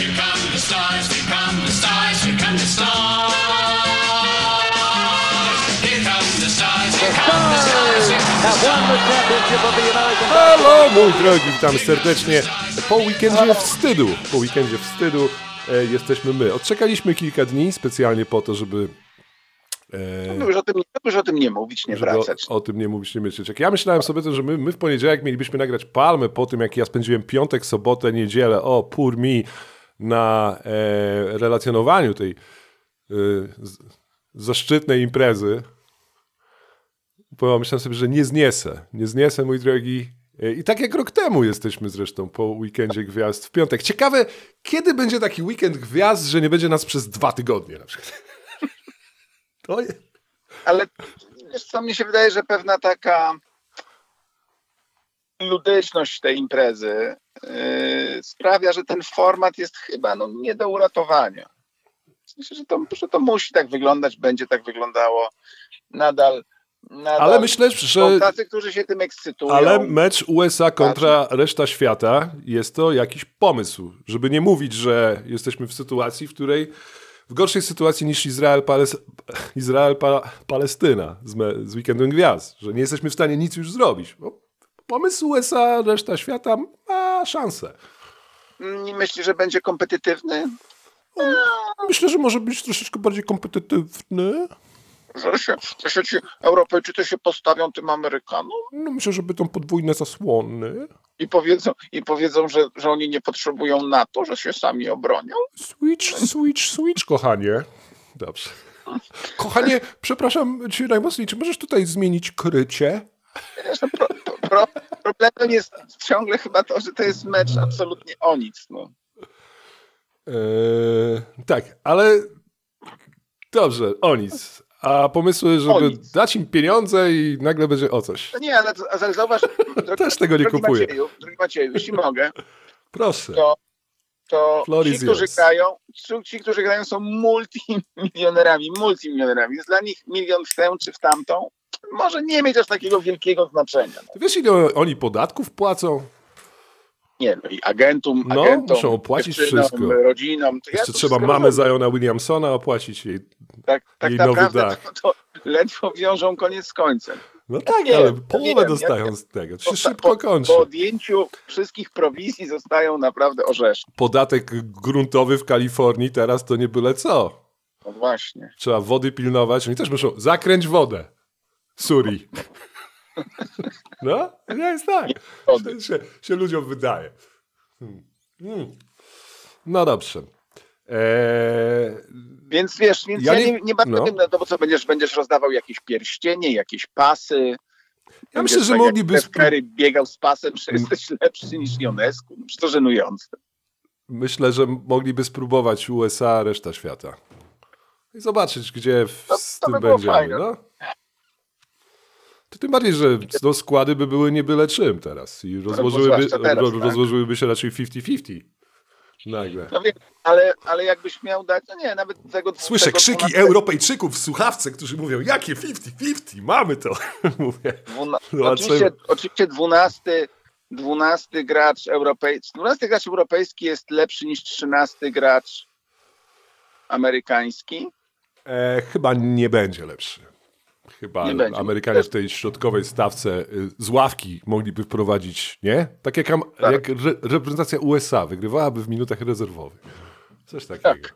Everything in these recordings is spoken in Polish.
here come the stars, here come the stars, here come the stars. Here come the stars, here come the stars, Halo, mój drogi, witam serdecznie. Po weekendzie wstydu, po weekendzie wstydu e, jesteśmy my. Odczekaliśmy kilka dni specjalnie po to, żeby, e, No już o tym, już o tym nie mówić, nie wracać. o, o tym nie mówić, nie myśleć. Jak ja myślałem sobie, to, że my, my w poniedziałek mielibyśmy nagrać palmę po tym, jak ja spędziłem piątek, sobotę, niedzielę, o, pur mi, na e, relacjonowaniu tej e, zaszczytnej imprezy. Pomyślałem sobie, że nie zniesę. Nie zniesę, mój drogi. E, I tak jak rok temu jesteśmy zresztą po weekendzie gwiazd w piątek. Ciekawe, kiedy będzie taki weekend gwiazd, że nie będzie nas przez dwa tygodnie na przykład. To jest... Ale wiesz co, mi się wydaje, że pewna taka ludyczność tej imprezy yy, sprawia, że ten format jest chyba no, nie do uratowania. Myślę, że to, że to musi tak wyglądać, będzie tak wyglądało nadal. nadal Ale myślę, że- tacy, którzy się tym ekscytują. Ale mecz USA kontra reszta świata jest to jakiś pomysł, żeby nie mówić, że jesteśmy w sytuacji, w której w gorszej sytuacji niż Izrael, Pales Izrael pa Palestyna z, z Weekendem Gwiazd, że nie jesteśmy w stanie nic już zrobić. Pomysł USA, reszta świata ma szansę. Nie myśli, że będzie kompetytywny? Myślę, że może być troszeczkę bardziej kompetytywny. Że się, że się ci Europejczycy się postawią tym Amerykanom No, myślę, że będą podwójne zasłony. i powiedzą, i powiedzą że, że oni nie potrzebują NATO, że się sami obronią? Switch, switch, switch, kochanie. Dobrze. Kochanie, przepraszam cię najmocniej, czy możesz tutaj zmienić krycie? No, pro, pro, problemem jest ciągle chyba to, że to jest mecz absolutnie o nic. No. Eee, tak, ale dobrze, o nic. A pomysły, żeby dać im pieniądze i nagle będzie o coś. No nie, ale, ale zauważ, drogi, Też tego nie drogi kupuję. Macieju, drogi Macieju, jeśli mogę, Proszę. to, to ci, którzy yours. grają, ci, którzy grają są multimilionerami, multimilionerami. Więc dla nich milion w tę czy w tamtą może nie mieć aż takiego wielkiego znaczenia. No. Ty wiesz, ile oni podatków płacą? Nie, no i agentum, No, agentom, muszą opłacić wszystko. rodzinom. To ja Jeszcze to trzeba mamę. Ziona Williamsona opłacić jej. tak, tak jej nowy dach. to, to ledwo wiążą koniec z końcem. No tak, wiem, ale ja połowę wiem, dostają ja- z tego. To się Po- szybko po, kończy. Po odjęciu wszystkich prowizji zostają naprawdę orzeszki. Podatek gruntowy w Kalifornii teraz to nie byle co. No właśnie. Trzeba wody pilnować. Oni też muszą zakręć wodę. Suri. No, nie jest tak. Wody. Się, się ludziom wydaje. Hmm. Hmm. No dobrze. Eee, Więc wiesz, więc Ja ja, nie- nie, nie bardzo no. wiem, no bo co, będziesz, będziesz rozdawał jakieś pierścienie, jakieś pasy. Ja myślę, że tak mogliby Curry biegał z pasem, że jesteś lepszy niż Ionescu. No, to żenujące. myślę, że mogliby spróbować USA, reszta świata. I zobaczyć, gdzie w, To- z to tym by było będziemy. fajne. No. To tym bardziej, że no, składy by były nie byle czym teraz i rozłożyłyby, zwłaszcza teraz, tak. rozłożyłyby się raczej 50-50. Nagle. No wiem, ale, ale jakbyś miał dać, no nie, nawet tego... Słyszę tego krzyki 12 Europejczyków w słuchawce, którzy mówią, jakie 50-50, mamy to. Mówię. Dwuna... No, oczywiście, oczywiście 12, 12 gracz europejski, 12 gracz europejski jest lepszy niż 13 gracz amerykański. E, chyba nie będzie lepszy. Chyba Nie będzie. Amerykanie w tej środkowej stawce y, z ławki mogliby wprowadzić, nie? Tak jak, Tak. jak re, reprezentacja USA wygrywałaby w minutach rezerwowych. Coś takiego. Tak.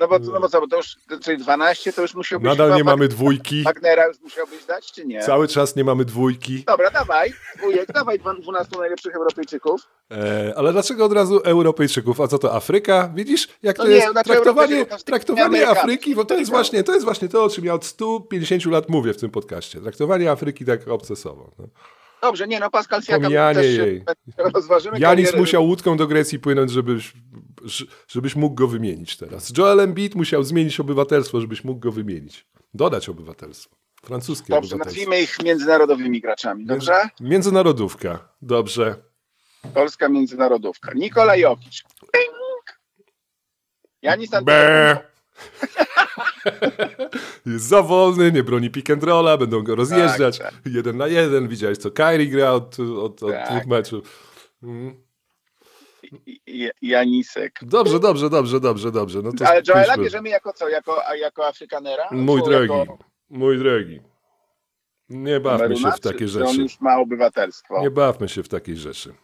No bo, no bo co, bo to już, czyli 12 to już musiałbyś Nadal chyba nie mamy dwójki. Wagnera już musiałbyś dać, czy nie? Cały czas nie mamy dwójki. Dobra, dawaj, wujek, dawaj 12 najlepszych Europejczyków. E, ale dlaczego od razu Europejczyków? A co to Afryka? Widzisz, jak to No nie, jest znaczy traktowanie, traktowanie. Afryki, bo to jest, właśnie, to jest właśnie to, o czym ja od 150 lat mówię w tym podcaście. Traktowanie Afryki tak obcesowo. No. Dobrze, nie no, Pascal Siakam Pomijanie też jej. rozważymy Janis karierę- musiał łódką do Grecji płynąć, żebyś, żebyś mógł go wymienić teraz. Joel Embiid musiał zmienić obywatelstwo, żebyś mógł go wymienić. Dodać obywatelstwo. Francuskie Dobrze, nazwijmy ich międzynarodowymi graczami, dobrze? Międzynarodówka. Dobrze. Polska międzynarodówka. Nikola Jokic. Ping! Janis. Antetokounmpo. Jest za wolny, nie broni pick and rolla, będą go rozjeżdżać. Tak, Jeden na jeden. Widziałeś, co Kyrie gra od, od, od Tak. dwóch meczów. Mm. Janisek. Dobrze, dobrze, dobrze, dobrze, dobrze. No to Ale Joela bierzemy jako co? Jako, jako Afrykanera? Mój Czy drogi, jako mój drogi. Nie bawmy się w takie czy, czy on rzeczy. już ma obywatelstwo? Nie bawmy się w takie rzeczy.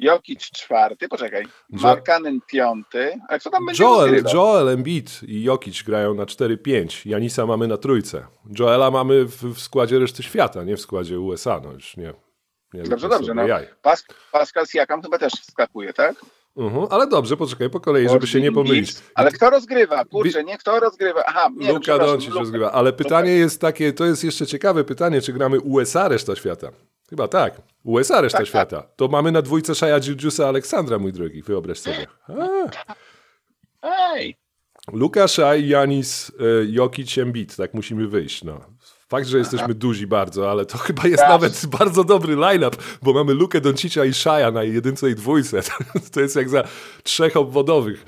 Jokic czwarty, poczekaj. Markanen piąty. A kto tam będzie Joel? Joel Embiid i Jokic grają na 4-5. Janisa mamy na trójce. Joela mamy w, w składzie reszty świata, nie w składzie USA. No już nie. nie Dobrze, dobrze. No. Pas, Pascal Siakam chyba też wskakuje, tak? Mhm, ale dobrze, poczekaj po kolei, żeby się nie pomylić. Ale kto rozgrywa? Kurczę, nie kto rozgrywa. Aha, nie, Luka Doncic rozgrywa. Ale pytanie jest takie, to jest jeszcze ciekawe pytanie, czy gramy USA reszta świata? Chyba tak. USA reszta Tak, tak. świata. To mamy na dwójce Shaya Jujusa Aleksandra, mój drogi, wyobraź sobie. Ej, Luka, Shai, Janis, y, Jokic, Embiid, tak musimy wyjść. No. Fakt, że jesteśmy duzi bardzo, ale to chyba jest Tak. nawet bardzo dobry line-up, bo mamy Lukę Doncicia i Shaja na jedynce i dwójce. To jest jak za trzech obwodowych.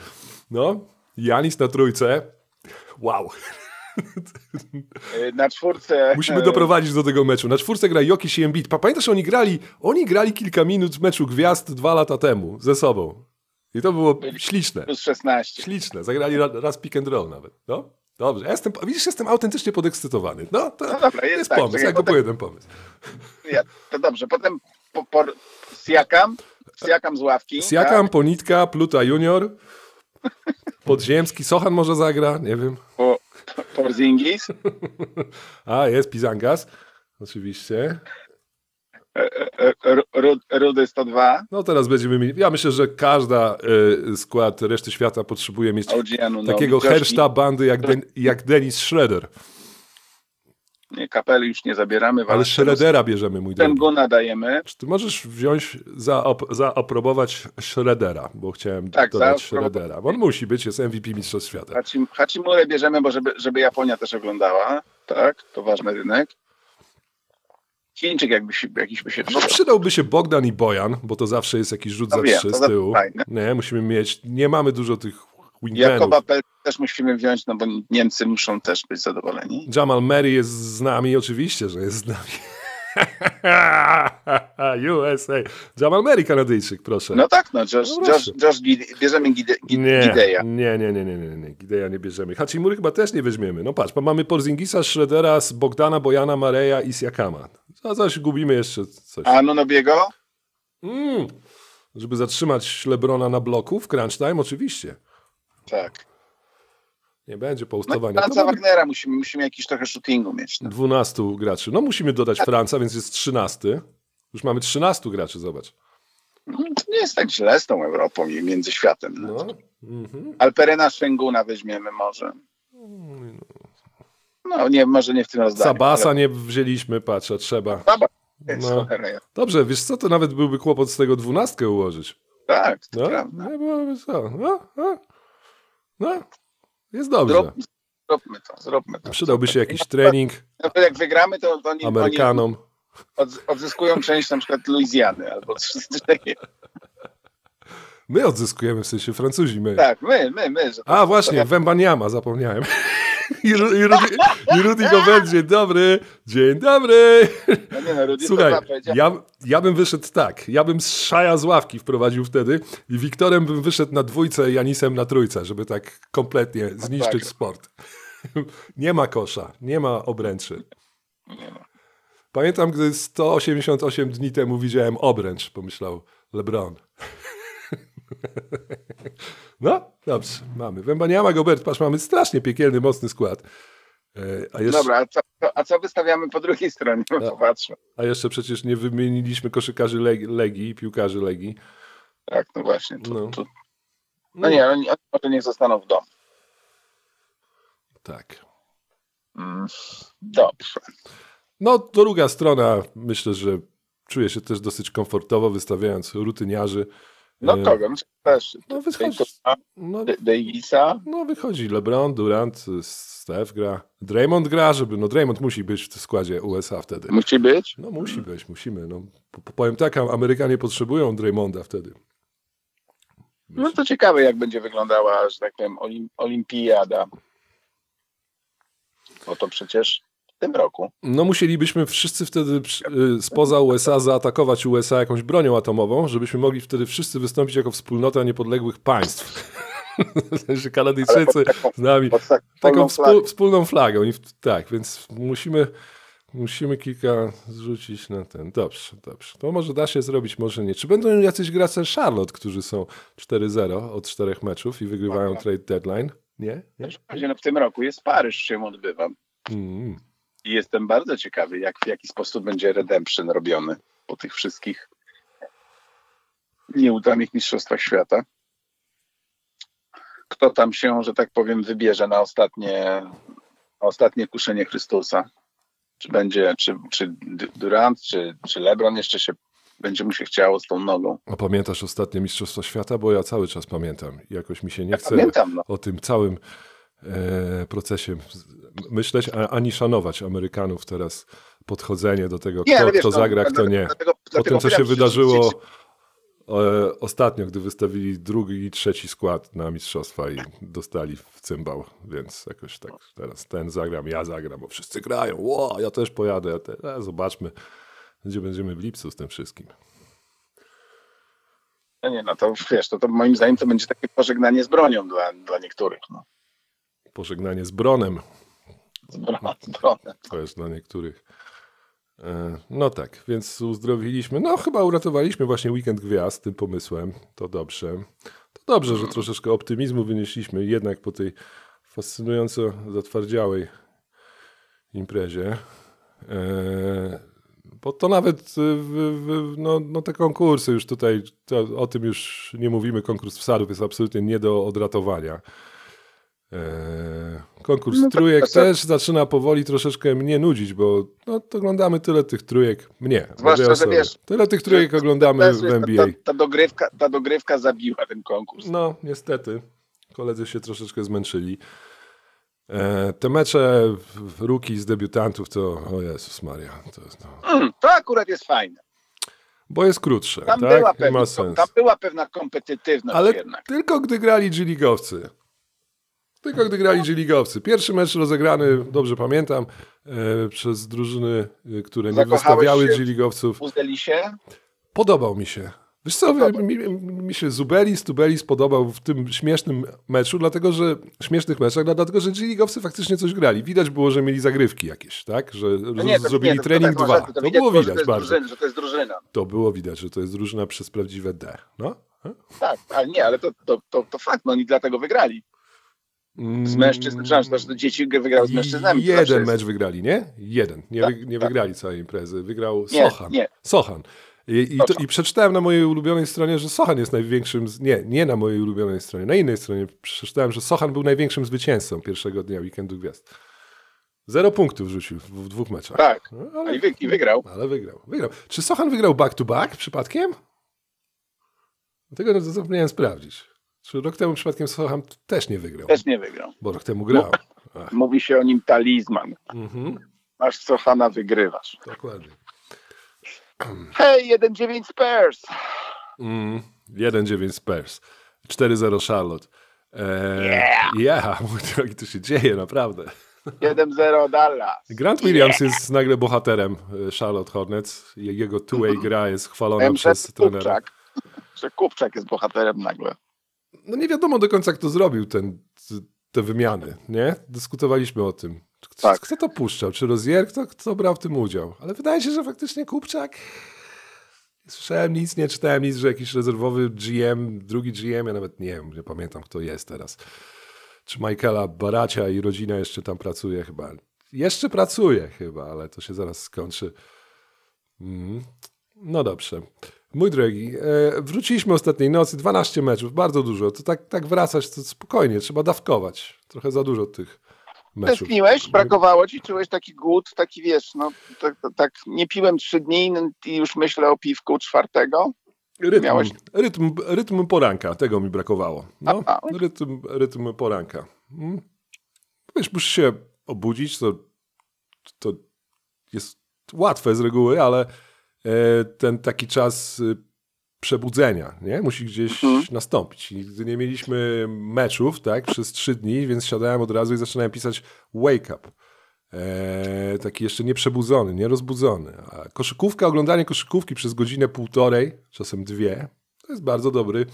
No, Janis na trójce. Wow. na czwórce. Musimy y, doprowadzić do tego meczu. Na czwórce gra Jokic i Embiid. Pa- Pamiętasz, oni grali, oni grali kilka minut w meczu gwiazd dwa lata temu ze sobą. I to było śliczne. Plus 16. Śliczne. Zagrali ra- raz pick and roll nawet. No, dobrze. Ja jestem, widzisz, jestem autentycznie podekscytowany. No, to No dobra, jest jest tak, pomysł. Ja kupuję ten pomysł. Ja, to dobrze, potem po, po, Siakam, Siakam z ławki. Siakam, Ponitka, Pluta Junior, Podziemski, Sochan może zagra, nie wiem. Tak? Po, po, Porzingis, A, jest Pizangas, oczywiście. e, Ru- Ru- Rudy 102, No teraz będziemy mieli, ja myślę, że każda y, skład reszty świata potrzebuje mieć Ogianu, takiego herszta bandy jak, Den, jak Dennis Schroeder. Nie, kapeli już nie zabieramy, Ale Schroedera bierzemy, mój drogi. Guna dajemy. Czy ty możesz wziąć, zaop- zaaprobować Schroedera, bo chciałem Tak, dodać. Schroedera. On musi być, jest MVP Mistrzostw Świata. Hachim, Hachimurę bierzemy, bo żeby, żeby Japonia też oglądała. Tak, to ważny rynek. Chińczyk jakby się, jakiś by się No przydał. przydałby się Bogdan i Bojan, bo to zawsze jest jakiś rzut No za wiem, trzy z tyłu. Nie, musimy mieć, nie mamy dużo tych wingmanów. Jakoba też musimy wziąć, no bo Niemcy muszą też być zadowoleni. Jamal Murray jest z nami, oczywiście, że jest z nami. USA. Jamal Murray, Kanadyjczyk, proszę. No tak, no, Josh, No Josh. Josh Gide, bierzemy Gide, Gide, Nie, Gideja. nie, nie, nie, nie, nie, nie. Gideja nie bierzemy. Hachimury chyba też nie weźmiemy. No patrz, bo mamy Porzingisa, Schroedera, z Bogdana, Bojana, Mareja i Siakama. A coś gubimy jeszcze coś. A Nunobiego? Mm. Żeby zatrzymać Lebrona na bloku w crunch time, oczywiście. Tak. Nie będzie No poustawania. To Franca mamy Wagnera musimy, musimy jakiś trochę shootingu mieć. No. 12 graczy. No musimy dodać Franca, więc jest 13. Już mamy 13 graczy, zobacz. No, To nie jest tak źle z tą Europą i między światem. No. No. Mhm. Alperena Szenguna weźmiemy może. No nie, może nie w tym rozdaniu. Sabasa nie wzięliśmy, patrz, a trzeba. Saba jest No. Dobrze, wiesz co, to nawet byłby kłopot z tego dwunastkę ułożyć. Tak, to No, prawda. nie byłoby co. No, no, no, jest dobrze. Zrób, zróbmy to, zróbmy to. Przydałby się jakiś trening No, to jak wygramy, to oni, oni Amerykanom. odz- odzyskują część na przykład Luizjany albo coś takiego. My odzyskujemy, w sensie Francuzi, my. Tak, my, my, my. To, A właśnie, Wembaniama, zapomniałem. I, Ru- i, Rudy, I Rudy Gobert, dzień dobry, dzień dobry. no nie no, Rudy Słuchaj, ja, ja bym wyszedł tak, ja bym Szaja z ławki wprowadził wtedy i Wiktorem bym wyszedł na dwójce, Janisem na trójce, żeby tak kompletnie zniszczyć tak. sport. nie ma kosza, nie ma obręczy. Nie no. Pamiętam, gdy 188 dni temu widziałem obręcz, pomyślał LeBron. no, dobrze, mamy. Wembaniama, Gobert, patrz, mamy strasznie piekielny, mocny skład. E, A jeszcze, Dobra, a co, a co wystawiamy po drugiej stronie? No, Ja. Popatrzmy. a jeszcze przecież nie wymieniliśmy koszykarzy Legii, Legii piłkarzy Legii. Tak, no właśnie. Tu, No. no. Tu. no nie, oni, oni może niech zostaną w domu. Tak. Mm, dobrze. No, druga strona, myślę, że czuje się też dosyć komfortowo, wystawiając rutyniarzy. No kogo? Myślę, że też. No, wychodzi, no, Davisa. no wychodzi LeBron, Durant, Steph gra, Draymond gra, żeby, no Draymond musi być w składzie USA wtedy. Musi być. No musi być, musimy. No, Po- po- powiem tak, Amerykanie potrzebują Draymonda wtedy. No to ciekawe, jak będzie wyglądała, że tak powiem, olim, olimpiada. Bo to przecież w tym roku. No musielibyśmy wszyscy wtedy y, spoza USA zaatakować USA jakąś bronią atomową, żebyśmy mogli wtedy wszyscy wystąpić jako wspólnota niepodległych państw. że Kanadyjczycy z nami tak- taką wspól, wspólną flagą. I tak, więc musimy, musimy kilka zrzucić na ten. Dobrze, dobrze. To może da się zrobić, może nie. Czy będą jacyś gracze Charlotte, którzy są 4-0 od czterech meczów i wygrywają trade deadline? Nie? nie? W no, w tym roku jest Paryż się odbywa. Mm. I jestem bardzo ciekawy, jak, w jaki sposób będzie redemption robiony po tych wszystkich nieudanych mistrzostwach świata. Kto tam się, że tak powiem, wybierze na ostatnie, na ostatnie kuszenie Chrystusa? Czy będzie, czy, czy Durant, czy, czy LeBron jeszcze się będzie mu się chciało z tą nogą? A pamiętasz ostatnie Mistrzostwa Świata? Bo ja cały czas pamiętam. Jakoś mi się nie chce Pamiętam, no. o tym całym procesie myśleć, a, ani szanować Amerykanów teraz podchodzenie do tego, Nie, kto, ale wiesz, kto no, zagra, kto dlatego- nie. dlatego- Po dlatego tym, co się wydarzyło e, ostatnio, gdy wystawili drugi i trzeci skład na Mistrzostwa i dostali w cymbał, więc jakoś tak teraz ten zagram, ja zagram, bo wszyscy grają, Ło, ja też pojadę, ja te, a zobaczmy, gdzie będziemy w lipcu z tym wszystkim. No nie, no to wiesz, to, to moim zdaniem to będzie takie pożegnanie z bronią dla, dla niektórych. No. Pożegnanie z Bronem, Z, bro, z bronią. To jest dla niektórych. E, No tak, więc uzdrowiliśmy. No chyba uratowaliśmy właśnie weekend gwiazd tym pomysłem. To dobrze. To dobrze, że troszeczkę optymizmu wynieśliśmy jednak po tej fascynująco zatwardziałej imprezie. E, Bo to nawet y, w, w, no, no te konkursy już tutaj, to, o tym już nie mówimy, konkurs wsadów jest absolutnie nie do odratowania. Eee, konkurs No tak, trójek tak, też zaczyna powoli troszeczkę mnie nudzić, bo no, to oglądamy tyle tych trójek. Mnie. Zwłaszcza, że wiesz, Tyle tych trójek oglądamy w NBA. Ta, ta, dogrywka, ta dogrywka zabiła ten konkurs. No, niestety. Koledzy się troszeczkę zmęczyli. E, te mecze ruki z debiutantów to, o Jezus Maria, to, jest, no. Mm, to akurat jest fajne. bo jest krótsze, Tam, tak? była, pewna, ma sens. tam była pewna kompetytywność Ale jednak. tylko gdy grali G-ligowcy. Tylko gdy grali G-ligowcy. Pierwszy mecz rozegrany, dobrze pamiętam, e, przez drużyny, e, które nie wystawiały G-ligowców. Się? Podobał mi się. Wiesz co, mi, mi się Zubelis, Tubelis podobał w tym śmiesznym meczu, dlatego że śmiesznych meczach, dlatego że G-ligowcy faktycznie coś grali. Widać było, że mieli zagrywki jakieś, tak? Że No nie, to, zrobili nie, to, trening to, tak, dwa. To, To, było widać bardzo. Drużyna, że to jest drużyna. To było widać, że to jest drużyna przez prawdziwe D. No? Tak, ale nie, ale to, to, to, to fakt, no oni dlatego wygrali. Z mężczyzn, przepraszam, że dzieci wygrały z mężczyznami. to Jeden jest- mecz wygrali, nie? Jeden. Nie, Tak, wy, nie tak. wygrali całej imprezy. Wygrał Nie, Sochan. nie. Sochan. I, i, to. I przeczytałem na mojej ulubionej stronie, że Sochan jest największym. z- Nie, nie na mojej ulubionej stronie. Na innej stronie przeczytałem, że Sochan był największym zwycięzcą pierwszego dnia weekendu gwiazd. Zero punktów rzucił w, w dwóch meczach. Tak, No, ale, i, wy, i wygrał. ale wygrał. wygrał. Czy Sochan wygrał back-to-back przypadkiem? Tego zapomniałem sprawdzić. Czy rok temu przypadkiem Sochan też nie wygrał? Też nie wygrał. Bo rok temu grał. Ach, Mówi się o nim talizman. mhm, Masz Sochana, wygrywasz. dokładnie. Hej, 1-9 Spurs. Mm, 1-9 Spurs. 4-0 Charlotte. Eee, Yeah! yeah, mój drogi, to się dzieje, naprawdę. 1-0 Dallas. Grant Williams jest nagle bohaterem e, Charlotte Hornets. Je- Jego two-way gra jest chwalona przez trenera. Kupczak. Że Kupczak jest bohaterem nagle. No nie wiadomo do końca, kto zrobił ten, te wymiany, nie? Dyskutowaliśmy o tym. Kto, Tak. kto to puszczał? Czy Rozier? Kto, kto brał w tym udział? Ale wydaje się, że faktycznie Kupczak... Nie słyszałem nic, nie czytałem nic, że jakiś rezerwowy GM, drugi GM, ja nawet nie wiem, nie pamiętam kto jest teraz. Czy Michaela Baracia i rodzina jeszcze tam pracuje chyba. Jeszcze pracuje chyba, ale to się zaraz skończy. Mm. No dobrze. Mój drogi, e, wróciliśmy ostatniej nocy, 12 meczów, bardzo dużo. To tak, tak wracać, to spokojnie, trzeba dawkować. Trochę za dużo tych meczów. Tęskniłeś? Brakowało ci? Czułeś taki głód? Taki wiesz, no tak, tak nie piłem trzy dni i już myślę o piwku czwartego. Rytm, Miałeś- rytm, rytm poranka, tego mi brakowało. No, A, a. rytm, rytm poranka. Mm. Wiesz, musisz się obudzić, to, to jest łatwe z reguły, ale ten taki czas y, przebudzenia, nie? Musi gdzieś Mhm. nastąpić. I gdy nie mieliśmy meczów, tak, przez trzy dni, więc siadałem od razu i zaczynałem pisać wake up. E, taki jeszcze nieprzebudzony, nierozbudzony. A koszykówka, oglądanie koszykówki przez godzinę, półtorej, czasem dwie, to jest bardzo dobry,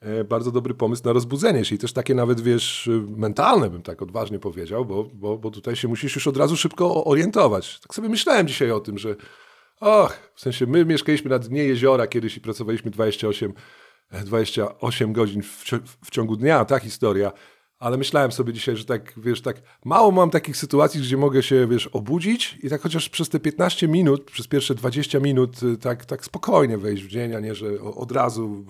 e, bardzo dobry pomysł na rozbudzenie się i też takie nawet, wiesz, mentalne bym tak odważnie powiedział, bo, bo, bo tutaj się musisz już od razu szybko orientować. Tak sobie myślałem dzisiaj o tym, że och, w sensie my mieszkaliśmy na dnie jeziora kiedyś i pracowaliśmy 28, 28 godzin w, w ciągu dnia, ta historia. Ale myślałem sobie dzisiaj, że tak, wiesz, tak mało mam takich sytuacji, gdzie mogę się, wiesz, obudzić i tak chociaż przez te 15 minut, przez pierwsze 20 minut y, tak, tak spokojnie wejść w dzień, a nie, że od razu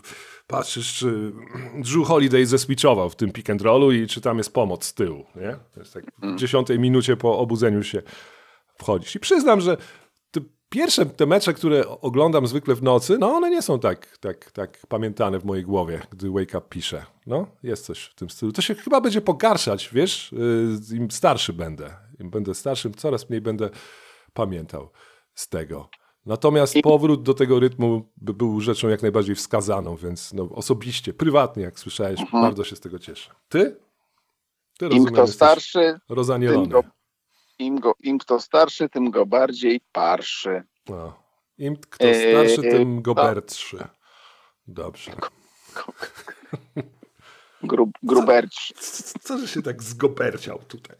patrzysz, czy Drew Holiday zeswitchował w tym pick and rollu i czy tam jest pomoc z tyłu, nie? To jest tak w dziesiątej minucie po obudzeniu się wchodzisz. I przyznam, że pierwsze te mecze, które oglądam zwykle w nocy, no one nie są tak, tak, tak pamiętane w mojej głowie, gdy Wake Up piszę. No, jest coś w tym stylu. To się chyba będzie pogarszać, wiesz, yy, im starszy będę. Im będę starszym, coraz mniej będę pamiętał z tego. Natomiast powrót do tego rytmu by był rzeczą jak najbardziej wskazaną, więc no, osobiście, prywatnie, jak słyszałeś, bardzo się z tego cieszę. Ty? Ty Im kto starszy, tym go, im, go, im kto starszy, tym go bardziej parszy. No. Im kto Eee, starszy, tym go bertszy. Dobrze. Grub, grubercz. Co, co że się tak zgoberciał tutaj?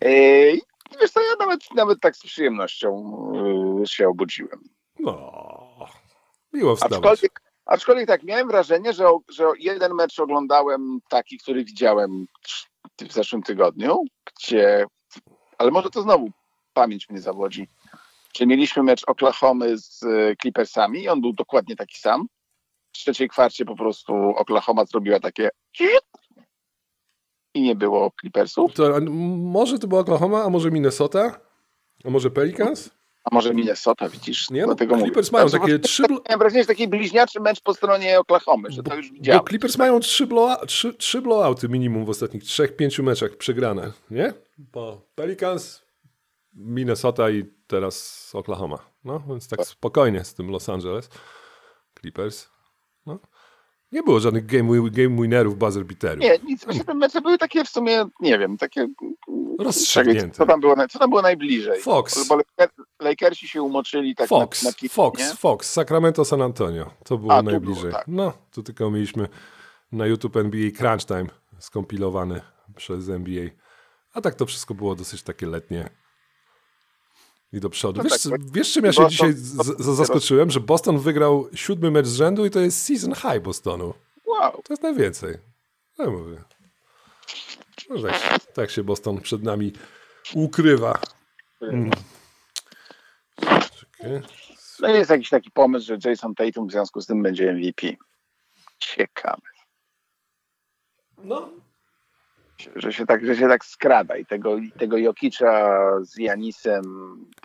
Ej, wiesz co, ja nawet, nawet tak z przyjemnością yy, się obudziłem. no. Miło wstawać. Aczkolwiek, aczkolwiek tak, miałem wrażenie, że, że jeden mecz oglądałem taki, który widziałem w zeszłym tygodniu, gdzie, ale może to znowu pamięć mnie zawodzi, że mieliśmy mecz Oklahomy z e, Clippersami i on był dokładnie taki sam. W trzeciej kwarcie po prostu Oklahoma zrobiła takie i nie było Clippersów, To, może to była Oklahoma, a może Minnesota? A może Pelicans? A może Minnesota, widzisz? Nie, no, Dlatego mówię. Clippers mają Znaczy, takie trzy... wrażenie, że taki bliźniaczy mecz po stronie Oklahomy, że to już Bo widziałem. Clippers mają trzy, blowa, trzy, trzy blowouty minimum w ostatnich trzech, pięciu meczach przegrane, nie? Bo Pelicans, Minnesota i teraz Oklahoma. No, więc tak spokojnie z tym Los Angeles. Clippers. No. Nie było żadnych game, game winnerów, buzzer beaterów. Nie, nic. Właśnie te mecze były takie w sumie, nie wiem, takie... Rozstrzygnięte. Czekaj, Co tam było, co tam było najbliżej? Fox. Bo Laker- Lakersi się umoczyli tak Fox, na, na pięć, Fox, nie? Fox, Sacramento, San Antonio. To było A, najbliżej. było, tak. No, tu tylko mieliśmy na YouTube NBA Crunch Time skompilowany przez NBA. A tak to wszystko było dosyć takie letnie. I do przodu. No wiesz, tak, bo- wiesz, czym ja się Boston- dzisiaj z, z, zaskoczyłem? Że Boston wygrał siódmy mecz z rzędu i to jest season high Bostonu. Wow. To jest najwięcej. Ja mówię. No, tak, tak się Boston przed nami ukrywa. Mm. Czekaj. No jest jakiś taki pomysł, że Jason Tatum w związku z tym będzie MVP. Ciekawe. No, Że się tak, że się tak skrada i tego, i tego Jokicza z Janisem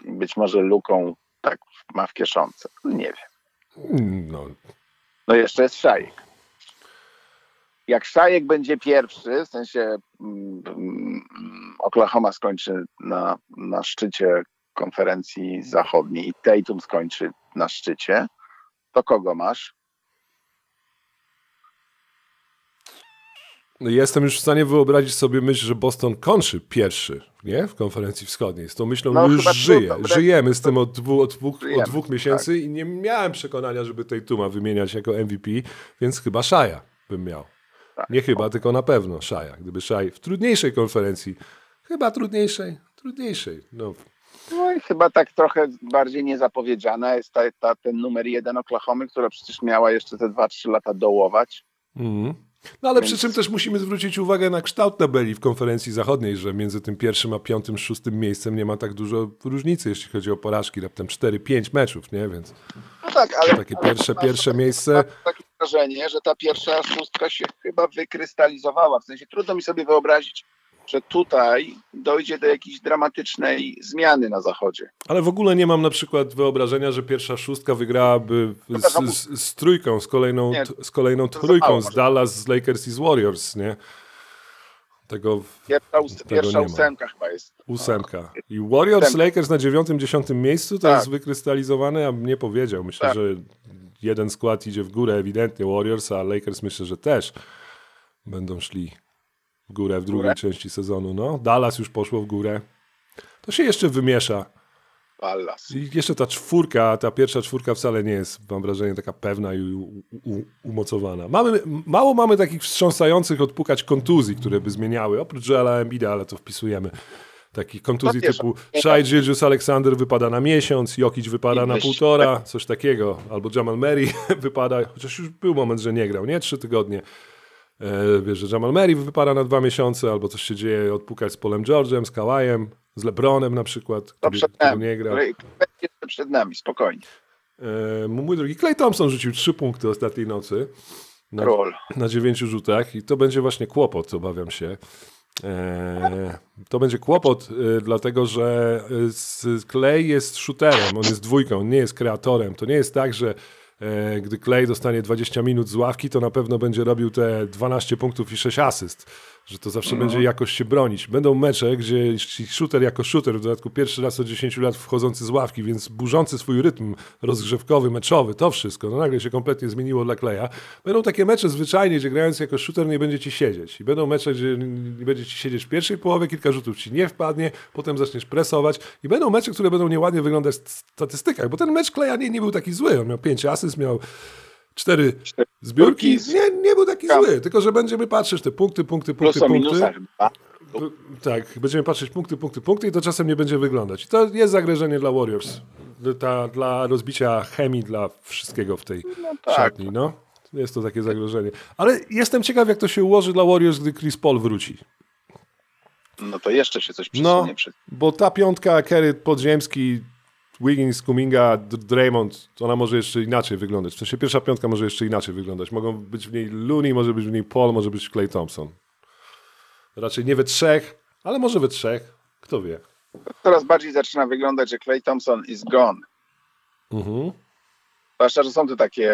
być może Luką tak ma w kieszonce. No Nie wiem. no, No jeszcze jest Szajek. Jak Szajek będzie pierwszy, w sensie mm, Oklahoma skończy na, na szczycie konferencji zachodniej i Tatum skończy na szczycie, to kogo masz? Jestem już w stanie wyobrazić sobie myśl, że Boston kończy pierwszy nie? w konferencji wschodniej. Z tą myślą No, już trudno, Żyjemy z tym od, dwu, od, dwóch, Żyjemy, od dwóch miesięcy i nie miałem przekonania, żeby tej Tuma wymieniać jako MVP, więc chyba Szaja bym miał. Tak. Nie chyba, tylko na pewno Szaja. Gdyby Szaj w trudniejszej konferencji, chyba trudniejszej, trudniejszej. No, No i chyba tak trochę bardziej niezapowiedziana jest ta, ta, ten numer jeden Oklahomy, która przecież miała jeszcze te 2-3 lata dołować. Mhm. No ale Więc- przy czym też musimy zwrócić uwagę na kształt tabeli w konferencji zachodniej, że między tym pierwszym a piątym, szóstym miejscem nie ma tak dużo różnicy, jeśli chodzi o porażki, raptem 4-5 meczów, nie? Więc No tak, ale takie pierwsze, pierwsze miejsce. Mam takie wrażenie, że ta pierwsza szóstka się chyba wykrystalizowała. W sensie trudno mi sobie wyobrazić, że tutaj dojdzie do jakiejś dramatycznej zmiany na zachodzie. Ale w ogóle nie mam na przykład wyobrażenia, że pierwsza szóstka wygrałaby z, z, z trójką, z kolejną, Nie, z kolejną trójką, z. Dallas, z Lakers i z Warriors, nie? Tego Pierwsza, ós- pierwsza nie ma. ósemka chyba jest. ósemka. I Warriors, Ósemka. Lakers na dziewiątym, dziesiątym miejscu to Tak. jest wykrystalizowane, a nie powiedział. Myślę, Tak. że jeden skład idzie w górę ewidentnie Warriors, a Lakers myślę, że też będą szli w górę w drugiej górę? części sezonu. No, Dallas już poszło w górę. To się jeszcze wymiesza. Pallas. I jeszcze ta czwórka, ta pierwsza czwórka wcale nie jest, mam wrażenie, taka pewna i u, u, umocowana. Mamy, mało mamy takich wstrząsających odpukać kontuzji, które by zmieniały, oprócz Joela Embida, ale to wpisujemy. Takich kontuzji typu Shai Gilgeous Alexander wypada na miesiąc, Jokic wypada na półtora, coś takiego. Albo Jamal Murray wypada, chociaż już był moment, że nie grał, nie? Trzy tygodnie. E, wiesz, że Jamal Murray wypada na dwa miesiące, albo coś się dzieje, odpukać z Polem George'em, z Kawajem, z LeBronem na przykład, To który, nie. Której- Jeszcze przed nami, spokojnie. E, mój drogi, Clay Thompson rzucił trzy punkty ostatniej nocy na, na dziewięciu rzutach i to będzie właśnie kłopot, obawiam się. E, to będzie kłopot, dlatego że Clay jest shooterem, on jest dwójką, on nie jest kreatorem. To nie jest tak, że gdy Clay dostanie 20 minut z ławki, to na pewno będzie robił te 12 punktów i 6 asyst. Że to zawsze będzie jakoś się bronić. Będą mecze, gdzie shooter jako shooter, w dodatku pierwszy raz od 10 lat wchodzący z ławki, więc burzący swój rytm rozgrzewkowy, meczowy, to wszystko, no nagle się kompletnie zmieniło dla Kleja. Będą takie mecze zwyczajnie, gdzie grając jako shooter nie będzie ci siedzieć. I będą mecze, gdzie nie będzie ci siedzieć w pierwszej połowie, kilka rzutów ci nie wpadnie, potem zaczniesz presować. I będą mecze, które będą nieładnie wyglądać w statystykach, bo ten mecz Kleja nie, nie był taki zły. On miał 5 asyst, miał cztery zbiórki. Nie, nie był taki zły, tylko że będziemy patrzeć te punkty, punkty, punkty, punkty. Tak, będziemy patrzeć punkty, punkty, punkty i to czasem nie będzie wyglądać. I to jest zagrożenie dla Warriors. Dla, dla rozbicia chemii, dla wszystkiego w tej tak. szatni. No. Jest to takie zagrożenie. Ale jestem ciekaw, jak to się ułoży dla Warriors, gdy Chris Paul wróci. No to jeszcze się coś No, przesunie przed bo ta piątka, Kerry, Podziemski, Wiggins, Kuminga, Draymond, to ona może jeszcze inaczej wyglądać. W sensie pierwsza piątka może jeszcze inaczej wyglądać. Mogą być w niej Looney, może być w niej Paul, może być Clay Thompson. Raczej nie we trzech, ale może we trzech. Kto wie. Coraz bardziej zaczyna wyglądać, że Clay Thompson is gone. Mhm. Zwłaszcza, że są tu takie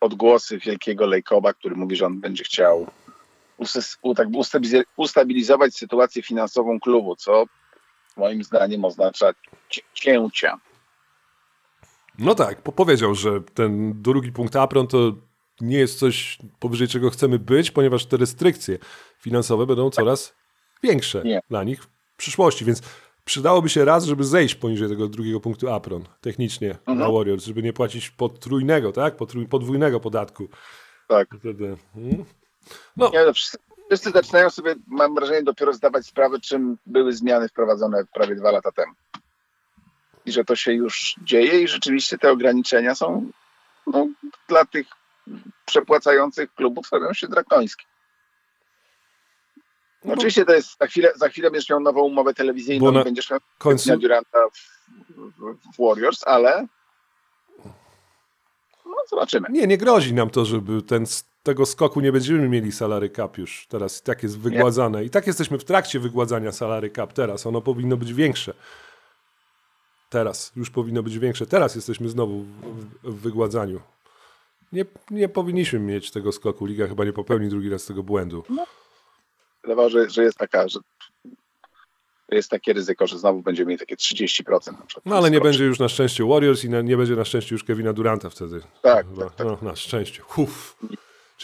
odgłosy wielkiego Lejkoba, który mówi, że on będzie chciał tak ustabilizować sytuację finansową klubu, co moim zdaniem oznacza ci- cięcia. No tak, po- powiedział, że ten drugi punkt apron to nie jest coś, powyżej czego chcemy być, ponieważ te restrykcje finansowe będą coraz większe Nie. dla nich w przyszłości, więc przydałoby się raz, żeby zejść poniżej tego drugiego punktu apron, technicznie dla Warriors, żeby nie płacić potrójnego, tak? Potrój, podwójnego podatku. Tak. Wtedy, hmm? Nie, no, wszyscy, wszyscy zaczynają sobie, mam wrażenie, dopiero zdawać sprawę, czym były zmiany wprowadzone prawie dwa lata temu. I że to się już dzieje i rzeczywiście te ograniczenia są no, dla tych przepłacających klubów robią się drakońskie. No Oczywiście to jest, za chwilę, za chwilę będziesz miał nową umowę telewizyjną na i będziesz miał końcu- Duranta w, w, w Warriors, ale no zobaczymy. Nie, nie grozi nam to, żeby ten, tego skoku nie będziemy mieli salary cap już. Teraz i tak jest wygładzane. I tak jesteśmy w trakcie wygładzania salary cap teraz. Ono powinno być większe. Teraz już powinno być większe. Teraz jesteśmy znowu w, w, w wygładzaniu. Nie, nie powinniśmy mieć tego skoku. Liga chyba nie popełni drugi raz tego błędu. wydawało, że, że jest taka, że jest takie ryzyko, że znowu będziemy mieli takie 30% na przykład. No ale nie będzie już na szczęście Warriors i na, nie będzie na szczęście już Kevina Duranta wtedy. Tak, tak, tak. No, na szczęście. Uf.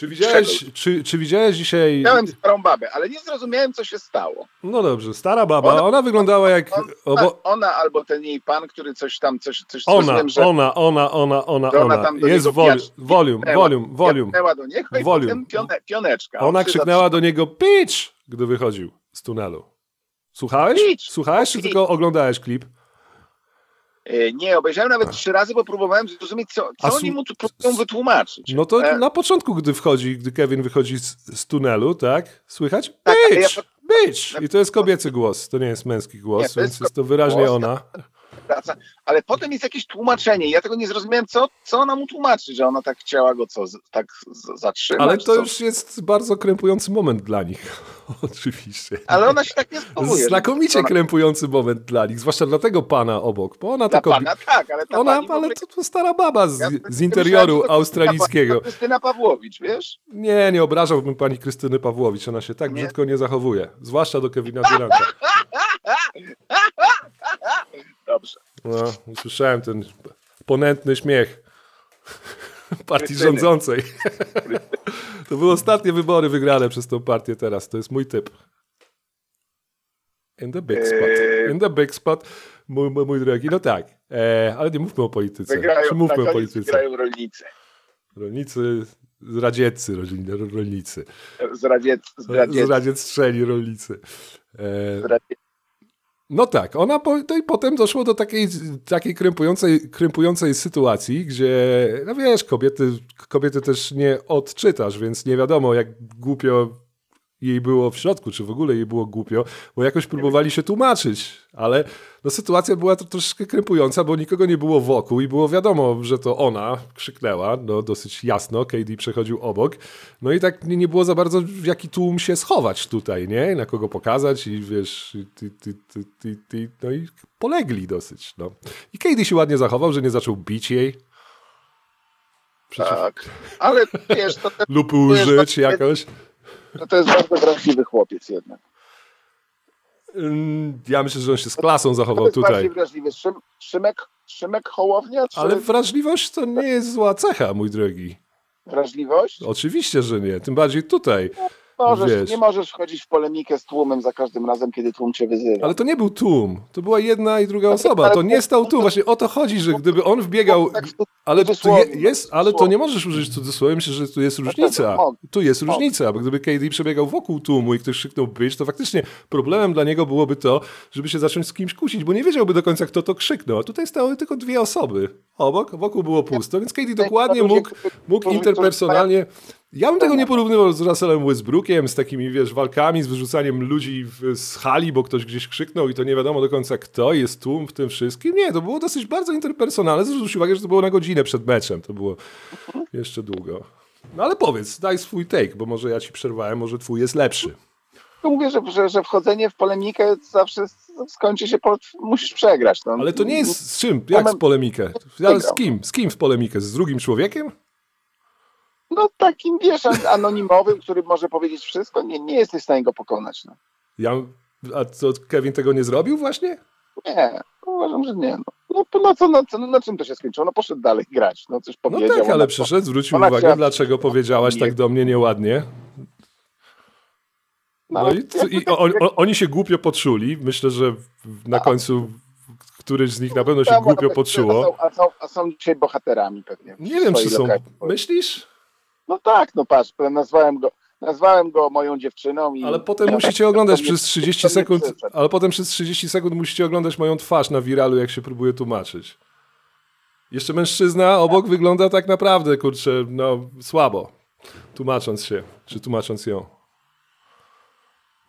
Czy widziałeś, czy, czy widziałeś dzisiaj... Miałem starą babę, ale nie zrozumiałem, co się stało. No dobrze, stara baba, Ona- ona wyglądała jak... On, obo... Ona albo ten jej pan, który coś tam, coś, coś Ona, że ona, ona, ona, ona, ona ona. tam do Jest piasz- volume, volume, volume. do niego i Volume. pione, pioneczka. On Ona krzyknęła do niego pitch, gdy wychodził z tunelu. Słuchałeś? Pitch. Słuchałeś, czy Pitch. tylko oglądałeś klip? E, Nie, obejrzałem nawet trzy razy, bo próbowałem zrozumieć, co, co oni mu tu próbują wytłumaczyć. No to E, na początku, gdy wchodzi, gdy Kevin wychodzi z, z tunelu, tak? Słychać? Tak, ale ja Bitch! Bitch! I to jest kobiecy głos, to nie jest męski głos, Nie, to jest więc jest to wyraźnie głos. ona. wraca, ale potem jest jakieś tłumaczenie. Ja tego nie zrozumiałem, co, co ona mu tłumaczy, że ona tak chciała go co, tak zatrzymać. Ale to już jest bardzo krępujący moment dla nich. Oczywiście. Ale ona się tak nie zachowuje. Znakomicie ona, krępujący moment dla nich, zwłaszcza dla tego pana obok, bo ona to kobi- pana tak, ale ta Ona, pani ale to, to stara baba z, Ja z myślałem, interioru to australijskiego. Krystyna, Krystyna Pawłowicz, wiesz? Nie, nie obrażałbym pani Krystyny Pawłowicz, ona się tak Nie? brzydko nie zachowuje. Zwłaszcza do Kevina Duranta. Dobrze. No, usłyszałem ten ponętny śmiech. partii rządzącej. To były ostatnie wybory wygrane przez tą partię teraz. To jest mój typ. In the big spot. Eee. In the big spot. Mój, mój, drogi, no tak. E, ale nie mówmy o polityce. Wygrają, Czy mówmy o polityce. wygrają rolnicy. Rolnicy, radzieccy rolni- rolnicy. Z radziec, z radziec, Z radziec strzeli rolnicy. E. No tak, ona po, no i potem doszło do takiej, takiej krępującej, krępującej sytuacji, gdzie, no wiesz, kobiety, kobiety też nie odczytasz, więc nie wiadomo, jak głupio jej było w środku, czy w ogóle jej było głupio, bo jakoś próbowali się tłumaczyć, ale no, sytuacja była to troszkę krępująca, bo nikogo nie było wokół i było wiadomo, że to ona krzyknęła, no dosyć jasno, KD przechodził obok, no i tak nie, nie było za bardzo w jaki tłum się schować tutaj, nie? Na kogo pokazać i wiesz, ty, ty, ty, no i polegli dosyć, no. I KD się ładnie zachował, że nie zaczął bić jej Przecież... Tak. Ale wiesz, to, lub Wiesz, użyć to- jakoś. To jest bardzo wrażliwy chłopiec jednak. Ym, Ja myślę, że on się z klasą To zachował jest tutaj. bardziej wrażliwy. Szym, Szymek, Szymek Hołownia? Czy Ale wrażliwość to nie jest zła cecha, mój drogi. wrażliwość? Oczywiście, że nie. Tym bardziej tutaj. Możesz, wiesz. nie możesz wchodzić w polemikę z tłumem za każdym razem, kiedy tłum cię wyzywa. Ale to nie był tłum. To była jedna i druga osoba. ale- To nie stał tu. Właśnie o to chodzi, że gdyby on wbiegał. Tak, Ale tu je, cudzysłowie, jest, ale to nie możesz użyć cudzysłowiem, myślę, że tu jest różnica. mogę. Tu jest różnica, bo gdyby KD przebiegał wokół tłumu i ktoś krzyknął być, to faktycznie problemem dla niego byłoby to, żeby się zacząć z kimś kłócić, bo nie wiedziałby do końca, kto to krzyknął. A tutaj stały tylko dwie osoby. Obok, wokół było pusto, więc KD dokładnie mógł, mógł interpersonalnie. Ja bym tego nie porównywał z Russellem Westbrookiem, z takimi, wiesz, walkami, z wyrzucaniem ludzi w, z hali, bo ktoś gdzieś krzyknął i to nie wiadomo do końca kto, jest tłum w tym wszystkim. Nie, to było dosyć bardzo interpersonalne. Zwróć uwagę, że to było na godzinę przed meczem. To było jeszcze długo. No ale powiedz, daj swój take, bo może ja ci przerwałem, może twój jest lepszy. To mówię, że, że, że wchodzenie w polemikę zawsze skończy się, po, musisz przegrać. No. Ale to nie jest z czym? Jak z polemikę? Ale z kim? Z kim w polemikę? Z drugim człowiekiem? No takim, wiesz, an- anonimowym, który może powiedzieć wszystko, nie, nie jesteś w stanie go pokonać. No. Ja, a co, Kevin tego nie zrobił właśnie? Nie, uważam, że nie. No, no, to na, co, na, czym to się skończyło? No poszedł dalej grać, no coś No powiedział. tak, ale przyszedł, zwrócił uwagę, chciała- dlaczego powiedziałaś tak do mnie nieładnie. No i, jakby i tak- o, o, oni się głupio poczuli. Myślę, że na końcu któryś z nich na pewno się głupio poczuło. A są, a, są, a są dzisiaj bohaterami pewnie. Nie wiem, czy są. Myślisz? No tak, no patrz, nazwałem go, nazwałem go moją dziewczyną i... Ale potem musicie oglądać to mnie- przez 30 to mnie sekund. Ale potem przez 30 sekund musicie oglądać moją twarz na wiralu, jak się próbuje tłumaczyć. Jeszcze mężczyzna obok wygląda tak naprawdę, kurczę, no słabo. Tłumacząc się, czy tłumacząc ją.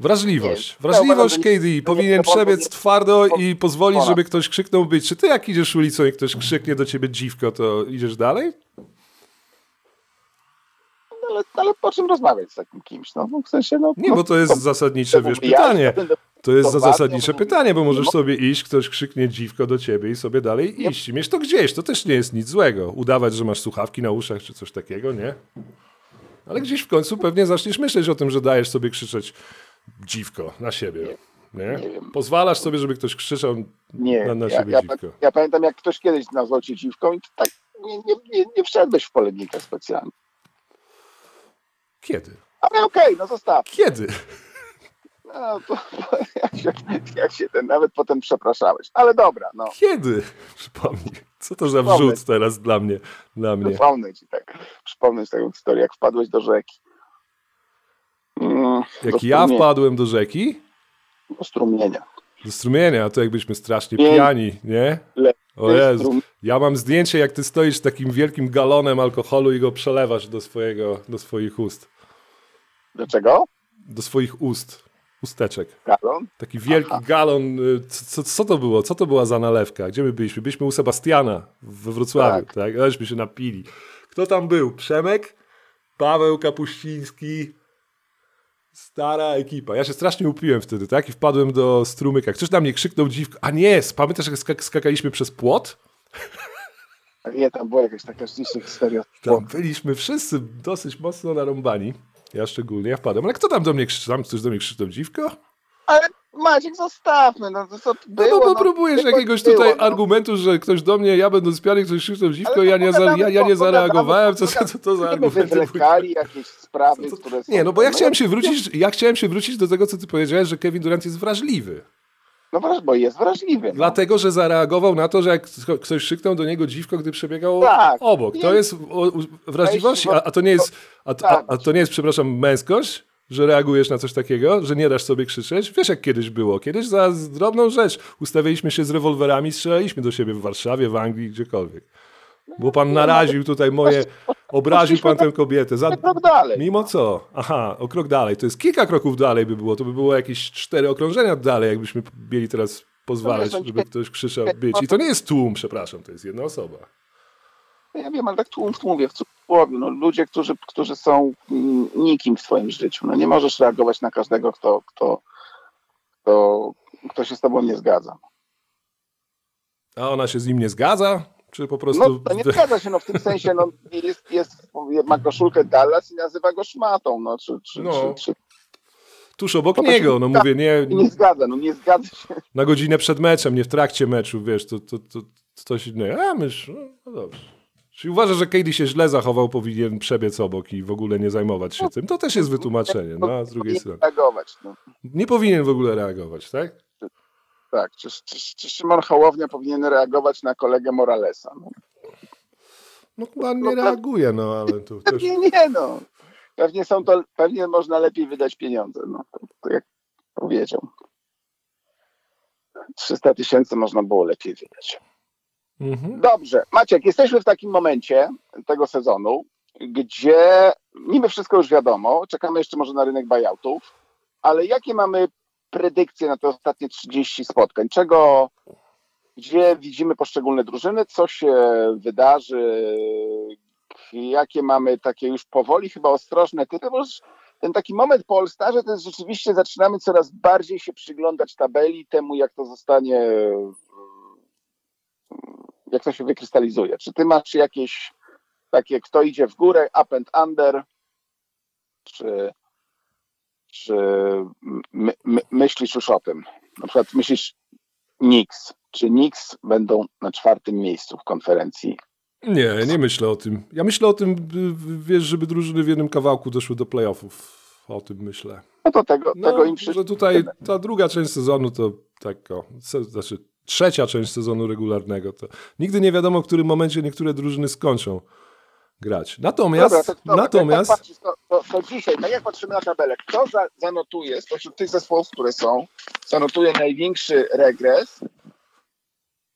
Wrażliwość. Nie, Wrażliwość nie- KD. Powinien nie- przebiec nie- twardo i pozwolić, żeby ktoś krzyknął być. Czy ty jak idziesz ulicą i ktoś krzyknie do ciebie dziwko, to idziesz dalej? Ale, ale po czym rozmawiać z takim kimś? No, no w sensie, no... Nie, no, bo to jest zasadnicze, wiesz, ja- pytanie. To jest to zasadnicze pytanie, bo możesz No. sobie iść, ktoś krzyknie dziwko do ciebie i sobie dalej iść. Mieć to gdzieś, to też nie jest nic złego. Udawać, że masz słuchawki na uszach czy coś takiego, nie? Ale gdzieś w końcu pewnie zaczniesz myśleć o tym, że dajesz sobie krzyczeć dziwko na siebie. Nie? nie. Pozwalasz sobie, żeby ktoś krzyczał Nie, na, na ja, siebie ja, dziwko. ja pamiętam, jak ktoś kiedyś nazwał cię dziwką i to tak nie, nie, nie, nie wszedłeś w polemikę specjalnie. Kiedy? Ale okej, no zostaw. Kiedy? No, to, jak, się, jak się ten, nawet potem przepraszałeś. Ale dobra, no. Kiedy? Przypomnij. Co to za wrzut teraz dla mnie? Dla mnie. Przypomnę ci tak. Przypomnę ci taką historię, jak wpadłeś do rzeki. Mm, do Jak ja wpadłem do rzeki, Do strumienia. do strumienia, to jakbyśmy strasznie Nie. pijani, nie? Le- O Jezu. Ja mam zdjęcie, jak ty stoisz z takim wielkim galonem alkoholu i go przelewasz do, swojego, do swoich ust. Dlaczego? Do swoich ust. Usteczek. Galon? Taki wielki galon. y, Co, co, co to było? Co to była za nalewka? Gdzie my byliśmy? Byliśmy u Sebastiana we Wrocławiu, tak? Tak. Aleśmy się napili. Kto tam był? Przemek? Paweł Kapuściński? Stara ekipa. Ja się strasznie upiłem wtedy, tak? I wpadłem do strumyka. Ktoś na mnie krzyknął dziwko. A nie, pamiętasz jak skak- skakaliśmy przez płot? A Nie, tam była jakaś taka rzeczywiście historia. Tam byliśmy wszyscy dosyć mocno narąbani. Ja szczególnie, ja wpadłem. Ale kto tam do mnie krzyczy? Tam ktoś do mnie krzyczał dziwko? Ale Maciek, zostawmy, no to co No było, bo no, próbujesz było, jakiegoś było, tutaj no. argumentu, że ktoś do mnie, ja będąc pijany, ktoś krzyknął dziwko, ja nie, za, ja, ja nie zareagowałem, co, co, co to za argumenty? wywlekali jakieś sprawy, które są... Nie, no bo ja no, chciałem się wrócić, ja chciałem się wrócić do tego, co ty powiedziałeś, że Kevin Durant jest wrażliwy. No bo jest wrażliwy. No. Dlatego, że zareagował na to, że jak ktoś krzyknął do niego dziwko, gdy przebiegał Tak. obok. To jest wrażliwość, a, a to nie jest, a, to- a, a to nie jest, przepraszam, męskość, że reagujesz na coś takiego, że nie dasz sobie krzyczeć. Wiesz, jak kiedyś było. Kiedyś za drobną rzecz ustawiliśmy się z rewolwerami, strzelaliśmy do siebie w Warszawie, w Anglii, gdziekolwiek. Bo pan naraził tutaj moje, obraził pan tę kobietę. Za, Krok dalej. Mimo co? Aha, o krok dalej. To jest kilka kroków dalej by było. To by było jakieś cztery okrążenia dalej, jakbyśmy mieli teraz pozwalać, No żeby ktoś krzyczał być. I to nie jest tłum, przepraszam, to jest jedna osoba. Ja wiem, ale tak tłum w tłumie, w cudzysłowie. No, ludzie, którzy, którzy są mm, nikim w twoim życiu. No, nie możesz reagować na każdego, kto, kto, kto, kto się z tobą nie zgadza. A ona się z nim nie zgadza? Czy po No prostu... to nie zgadza się, no w tym sensie, no jest, jest, ma koszulkę Dallas i nazywa go szmatą, no czy, czy, No. czy, czy Tuż obok to niego, no mówię, nie, nie zgadza, no nie zgadza się. na godzinę przed meczem, nie w trakcie meczu, wiesz, to, to, to, to coś innego. A mysz, no, no dobrze. Czyli uważa, że KD się źle zachował, powinien przebiec obok i w ogóle nie zajmować się tym. To też jest wytłumaczenie, no a z drugiej strony. reagować, no. Nie powinien w ogóle reagować, tak? Tak, czy, czy, czy Szymon Hołownia powinien reagować na kolegę Moralesa? No. No chyba nie No, reaguje, no ale to też... Pewnie nie, no. Pewnie są to, pewnie można lepiej wydać pieniądze, no. To, to jak powiedział. 300 tysięcy można było lepiej wydać. Mhm. Dobrze, Maciek, jesteśmy w takim momencie tego sezonu, gdzie niby wszystko już wiadomo, czekamy jeszcze może na rynek buyoutów, ale jakie mamy predykcje na te ostatnie 30 spotkań? Czego, gdzie widzimy poszczególne drużyny, co się wydarzy, jakie mamy takie już powoli chyba ostrożne typy, bo ten taki moment po All-Starze to jest rzeczywiście zaczynamy coraz bardziej się przyglądać tabeli, temu jak to zostanie jak to się wykrystalizuje. Czy ty masz jakieś takie, kto idzie w górę, up and under, czy, czy my, my, myślisz już o tym? Na przykład myślisz Knicks, czy Knicks będą na czwartym miejscu w konferencji? Nie, nie myślę o tym. Ja myślę o tym, wiesz, żeby drużyny w jednym kawałku doszły do playoffów. O tym myślę. No to tego, No, tego im przyszło. że tutaj ta druga część sezonu to tak o, znaczy trzecia część sezonu regularnego to nigdy nie wiadomo, w którym momencie niektóre drużyny skończą grać. Natomiast, Dobra, to, natomiast Jak patrzysz, to, to, to dzisiaj, tak jak patrzymy na tabelę, kto za, zanotuje spośród tych zespołów, które są, zanotuje największy regres,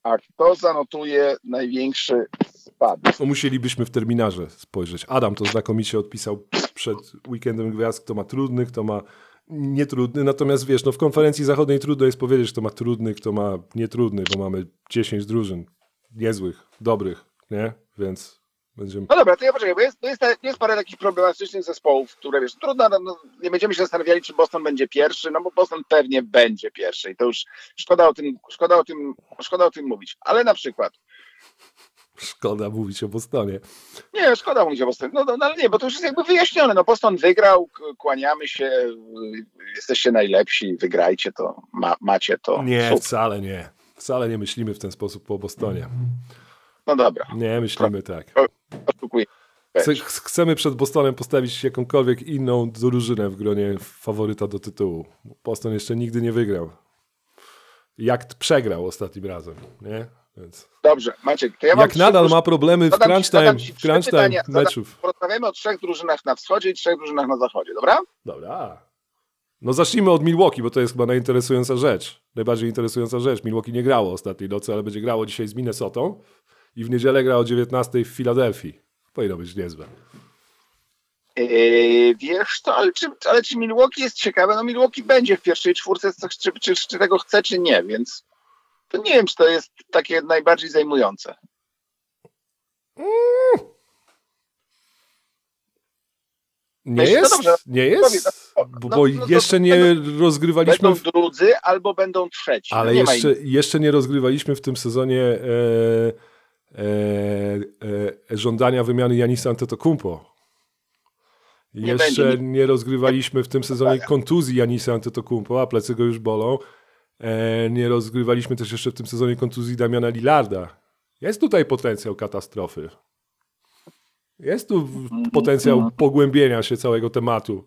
a kto zanotuje największy spadek? no, musielibyśmy w terminarze spojrzeć. Adam to znakomicie odpisał przed weekendem gwiazd, kto ma trudny, kto ma nietrudny. Natomiast wiesz, no w konferencji zachodniej trudno jest powiedzieć, kto ma trudny, kto ma nietrudny, bo mamy 10 drużyn niezłych, dobrych, nie? Więc będziemy... No dobra, to ja poczekaj, bo jest, jest, jest parę takich problematycznych zespołów, które wiesz, trudno, no, no, nie będziemy się zastanawiali, czy Boston będzie pierwszy, no bo Boston pewnie będzie pierwszy i to już szkoda o tym, szkoda o tym, szkoda o tym mówić. Ale na przykład, Szkoda mówić o Bostonie. nie, szkoda mówić o Bostonie, no, no, no ale nie, bo to już jest jakby wyjaśnione, no Boston wygrał, kłaniamy się, jesteście najlepsi, wygrajcie to, ma, macie to. Nie, Super. wcale nie. Wcale nie myślimy w ten sposób po Bostonie. No dobra, Nie myślimy tak. oszukuję. Chce- ch- Chcemy przed Bostonem postawić jakąkolwiek inną drużynę w gronie faworyta do tytułu. Boston jeszcze nigdy nie wygrał. Jak przegrał ostatnim razem, nie? Więc Dobrze, Maciek, to ja mam jak trzy nadal ma problemy w crunch time, w crunch time meczów. Porozmawiamy o trzech drużynach na wschodzie i trzech drużynach na zachodzie, dobra? Dobra. No zacznijmy od Milwaukee, bo to jest chyba najinteresująca rzecz. Najbardziej interesująca rzecz. Milwaukee nie grało ostatniej nocy, ale będzie grało dzisiaj z Minnesotą i w niedzielę gra o 19 w Filadelfii. Powinno być niezłe. Yy, wiesz to, ale czy, ale czy Milwaukee jest ciekawe? No Milwaukee będzie w pierwszej czwórce, czy, czy, czy tego chce, czy nie, więc to nie wiem, czy to jest takie najbardziej zajmujące. Nie Myślę, no jest? dobrze. Nie Powiedz, jest? no, Bo, no, bo no to jeszcze nie rozgrywaliśmy, Będą drudzy albo będą trzeci. ale no nie jeszcze, jeszcze nie rozgrywaliśmy w tym sezonie e, e, e, żądania wymiany Janisa Antetokounmpo. Nie Jeszcze będzie. nie rozgrywaliśmy w tym sezonie kontuzji Janisa Antetokounmpo, a plecy go już bolą. E, nie rozgrywaliśmy też jeszcze w tym sezonie kontuzji Damiana Lillarda. Jest tutaj potencjał katastrofy. Jest tu w- potencjał pogłębienia się całego tematu.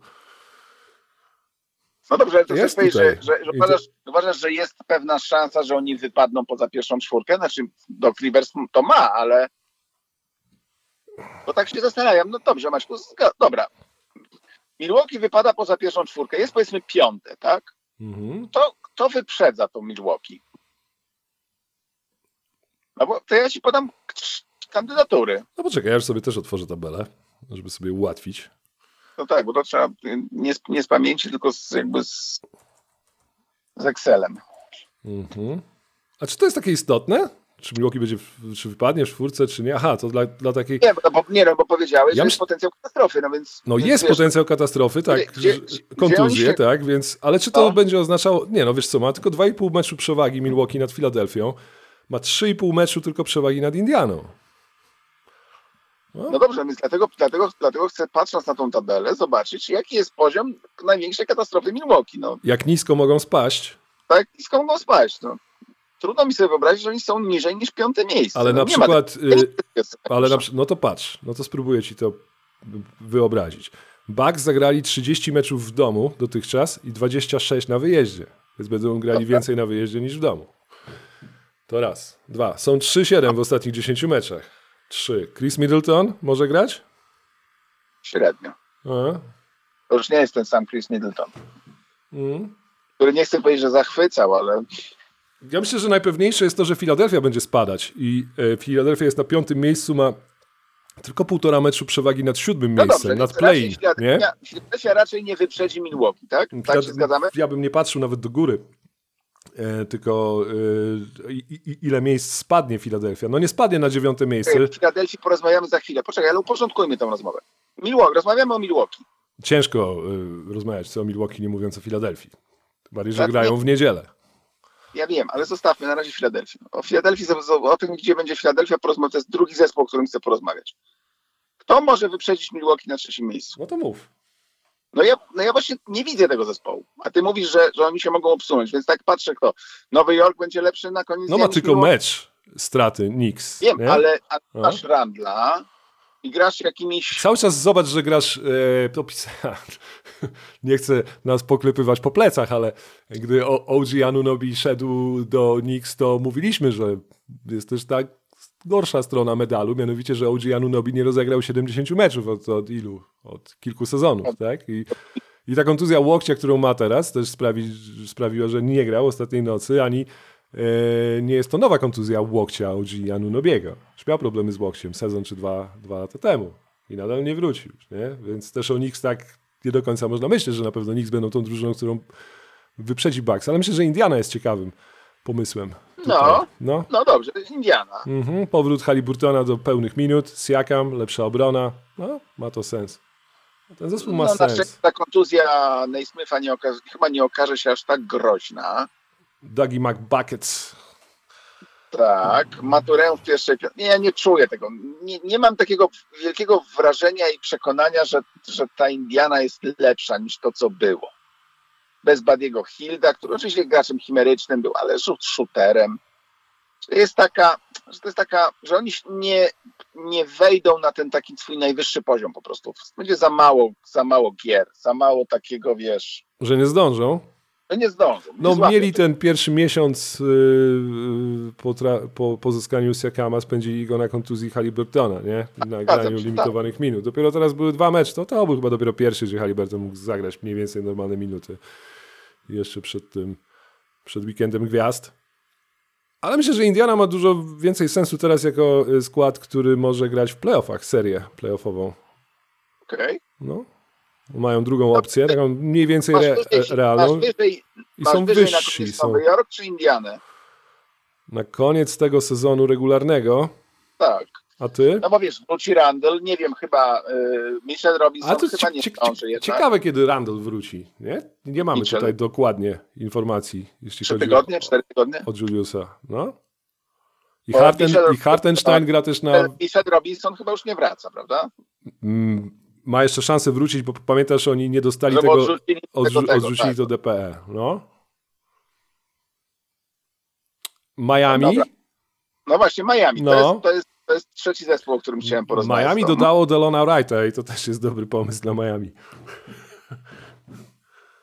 No dobrze, ale to Jest chcesz że, że, że I to- uważasz, uważasz, że jest pewna szansa, że oni wypadną poza pierwszą czwórkę? Znaczy, do Clippers to ma, ale bo tak się zastanawiam. No dobrze, Maćku, zga- dobra. Milwaukee wypada poza pierwszą czwórkę, jest powiedzmy piąte, tak? Mhm. To kto wyprzedza to Milwaukee? No bo to ja ci podam kandydatury. No poczekaj, ja już sobie też otworzę tabelę, żeby sobie ułatwić. No tak, bo to trzeba nie z, nie z pamięci, tylko z, jakby z, z Excelem. Mhm. A czy to jest takie istotne? Czy Milwaukee będzie, czy wypadnie w czwórce, czy nie? Aha, to dla, dla takiej... Nie, bo, bo, nie no, bo powiedziałeś, Ja że jest potencjał katastrofy, no więc... No więc jest wiesz, potencjał katastrofy, tak, Gdzie- gdzie- gdzie kontuzje, oni się- tak, więc, ale czy to No. będzie oznaczało, nie no wiesz co, ma tylko 2,5 meczu przewagi Milwaukee nad Filadelfią, ma 3,5 meczu tylko przewagi nad Indianą. No dobrze, więc dlatego, dlatego, dlatego chcę, patrząc na tą tabelę, zobaczyć, jaki jest poziom największej katastrofy Milwaukee. No, Jak nisko mogą spaść, tak? Skąd mogą spaść? No. Trudno mi sobie wyobrazić, że oni są niżej niż piąte miejsce. ale no, na ma przykład, takiego- y, ale na, no to patrz, no to spróbuję ci to wyobrazić. Bucks zagrali 30 meczów w domu dotychczas i 26 na wyjeździe, więc będą grali więcej na wyjeździe niż w domu. To raz. Dwa. Są 3-7 w ostatnich 10 meczach. Trzy. Chris Middleton może grać? Średnio. A, To już nie jest ten sam Chris Middleton, mm. który nie chcę powiedzieć, że zachwycał, ale Ja myślę, że najpewniejsze jest to, że Filadelfia będzie spadać i e, Filadelfia jest na piątym miejscu, ma tylko półtora meczu przewagi nad siódmym no miejscem, dobrze, nad play Philadelphia raczej nie wyprzedzi Milwaukee, tak? Tak się Filad- zgadzamy? Ja bym nie patrzył nawet do góry, e, tylko e, i, ile miejsc spadnie Filadelfia. No nie spadnie na dziewiąte miejsce. W Filadelfii porozmawiamy za chwilę. Poczekaj, ale uporządkujmy tę rozmowę. Milwaukee, rozmawiamy o Milwaukee. Ciężko e, rozmawiać co o Milwaukee, nie mówiąc o Filadelfii. Bardziej, że Tak, grają w niedzielę. Ja wiem, ale zostawmy na razie Filadelfię. O Filadelfii, o tym, gdzie będzie Filadelfia, porozmawiamy. To jest drugi zespół, o którym chcę porozmawiać. Kto może wyprzedzić Milwaukee na trzecim miejscu? No to mów. No ja, no ja właśnie nie widzę tego zespołu. A ty mówisz, że, że oni się mogą obsunąć, więc tak patrzę, kto. Nowy Jork będzie lepszy na koniec No ma tylko Milwaukee. mecz straty Knicks. Wiem, nie? ale a No. masz Randla i grasz jakimiś... Cały czas zobacz, że grasz. E, to nie chcę nas poklepywać po plecach, ale gdy OG Anunobi szedł do Knicks, to mówiliśmy, że jest też tak gorsza strona medalu, mianowicie, że OG Anunobi nie rozegrał 70 meczów od, od ilu? Od kilku sezonów, tak? I, i ta kontuzja łokcia, którą ma teraz, też sprawi, sprawiła, że nie grał ostatniej nocy, ani nie jest to nowa kontuzja łokcia OG Anunobiego. Już miał problemy z łokciem sezon czy dwa, dwa lata temu i nadal nie wrócił, nie? Więc też o Knicks tak nie do końca można myśleć, że na pewno Knicks będą tą drużyną, którą wyprzedzi Bucks, ale myślę, że Indiana jest ciekawym pomysłem. No, no. no dobrze, Indiana. Mhm. Powrót Haliburtona do pełnych minut, Siakam, lepsza obrona, no, ma to sens. Ten zespół ma No, na sens. szczęście ta kontuzja Naismitha nie okaże, chyba nie okaże się aż tak groźna. Dougie McBuckets. Tak, Maturę w pierwszej piątce. Nie, ja nie czuję tego. Nie, nie mam takiego wielkiego wrażenia i przekonania, że, że ta Indiana jest lepsza niż to, co było. Bez Badiego Hilda, który oczywiście graczem chimerycznym był, ale rzut shooterem. Jest taka, że to jest taka, że oni nie, nie wejdą na ten taki swój najwyższy poziom po prostu. Będzie za mało, za mało gier, za mało takiego, wiesz, Że nie zdążą. No nie zdążą. Nie No złapią mieli ten pierwszy miesiąc yy, yy, po, po pozyskaniu Siakama, spędzili go na kontuzji Haliburtona, nie? Na Zgadzam graniu się, limitowanych minut. Dopiero teraz były dwa mecze, to to był chyba dopiero pierwszy, gdzie Haliburton mógł zagrać mniej więcej normalne minuty. Jeszcze przed tym, przed weekendem gwiazd. Ale myślę, że Indiana ma dużo więcej sensu teraz jako y, skład, który może grać w playoffach, serię playoffową. Okej. No. Mają drugą opcję, taką mniej więcej re, wyżej, realną masz wyżej, i masz są wyżej wyżsi. Są Nowy Jork czy Indianę? na koniec tego sezonu regularnego. Tak. A ty? No bo wiesz, wróci Randall, nie wiem, chyba y, Mitchell Robinson A to chyba nie zdąży jednak. ciekawe, kiedy Randall wróci. Nie, nie mamy Mitchell? tutaj dokładnie informacji, jeśli Trzy chodzi tygodnie, o, cztery tygodnie? o Juliusa. No. I, Harten, Mitchell- I Hartenstein gra też na... Mitchell Robinson chyba już nie wraca, prawda? Mm, ma jeszcze szansę wrócić, bo pamiętasz, oni nie dostali Żeby tego, odrzucili odrzu- tego, tego, odrzucili tak. to DPE. No. Miami, Dobra. No właśnie, Miami. No. To, jest, to, jest, to jest trzeci zespół, o którym chciałem porozmawiać. Miami tobą. dodało Delona Wrighta i to też jest dobry pomysł dla Miami.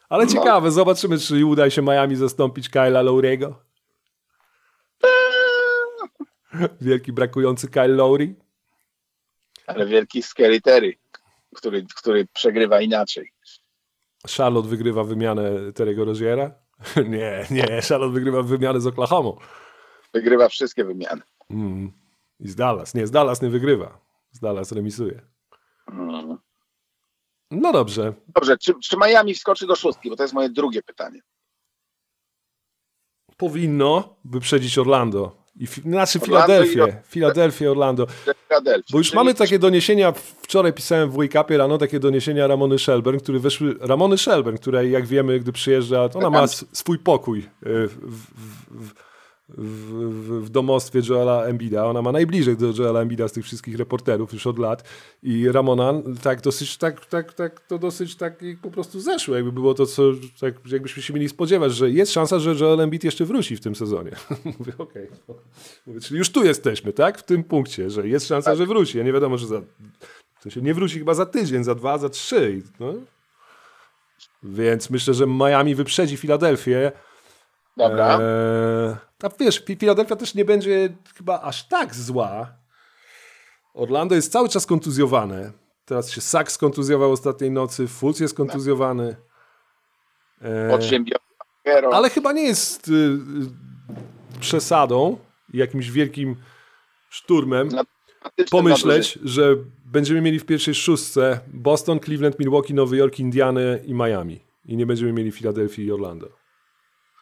Ale No. ciekawe, zobaczymy, czy uda się Miami zastąpić Kyla Lowry'ego. Wielki brakujący Kyle Lowry. Ale wielki Scary Terry, który, który przegrywa inaczej. Charlotte wygrywa wymianę Terry'ego Roziera. nie, nie, Charlotte wygrywa wymianę z Oklahoma. Wygrywa wszystkie wymiany. Mm. I z Dallas. Nie, z Dallas nie wygrywa. Z Dallas remisuje. Mm. No dobrze. Dobrze, czy, czy Miami wskoczy do szóstki? Bo to jest moje drugie pytanie. Powinno wyprzedzić Orlando. I fi- znaczy Orlando Filadelfię. Filadelfię, Orlando. Bo już Czyli- mamy takie doniesienia, wczoraj pisałem w Wake Upie rano, takie doniesienia Ramony Shelburne, które weszły, Ramony Shelburne, która jak wiemy, gdy przyjeżdża, to ona ma swój pokój y, w, w, w, w, w domostwie Joela Embida. Ona ma najbliżej do Joela Embida z tych wszystkich reporterów już od lat. I Ramona tak dosyć, tak, tak, tak, to dosyć tak po prostu zeszło. Jakby było to, co, tak, jakbyśmy się mieli spodziewać, że jest szansa, że Joel Embiid jeszcze wróci w tym sezonie. Mówię, okej. Mówię, czyli już tu jesteśmy, tak? W tym punkcie, że jest szansa, że wróci. Ja nie wiadomo, że za... To się nie wróci chyba za tydzień, za dwa, za trzy. No. Więc myślę, że Miami wyprzedzi Filadelfię. Dobra. Eee, a wiesz, Filadelfia też nie będzie chyba aż tak zła. Orlando jest cały czas kontuzjowane. Teraz się Saks skontuzjował ostatniej nocy, Fultz jest kontuzjowany. Eee, ale chyba nie jest y, y, przesadą, jakimś wielkim szturmem pomyśleć, że będziemy mieli w pierwszej szóstce Boston, Cleveland, Milwaukee, Nowy Jork, Indianę i Miami. I nie będziemy mieli Filadelfii i Orlando.